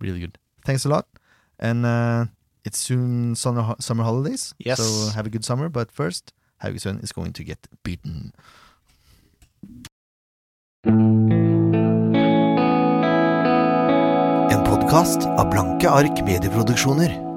really good. Thanks a lot. And uh, it's soon summer summer holidays. Yes. So have a good summer. But first, Haugesund is going to get beaten. En podkast av Blanke ark medieproduksjoner.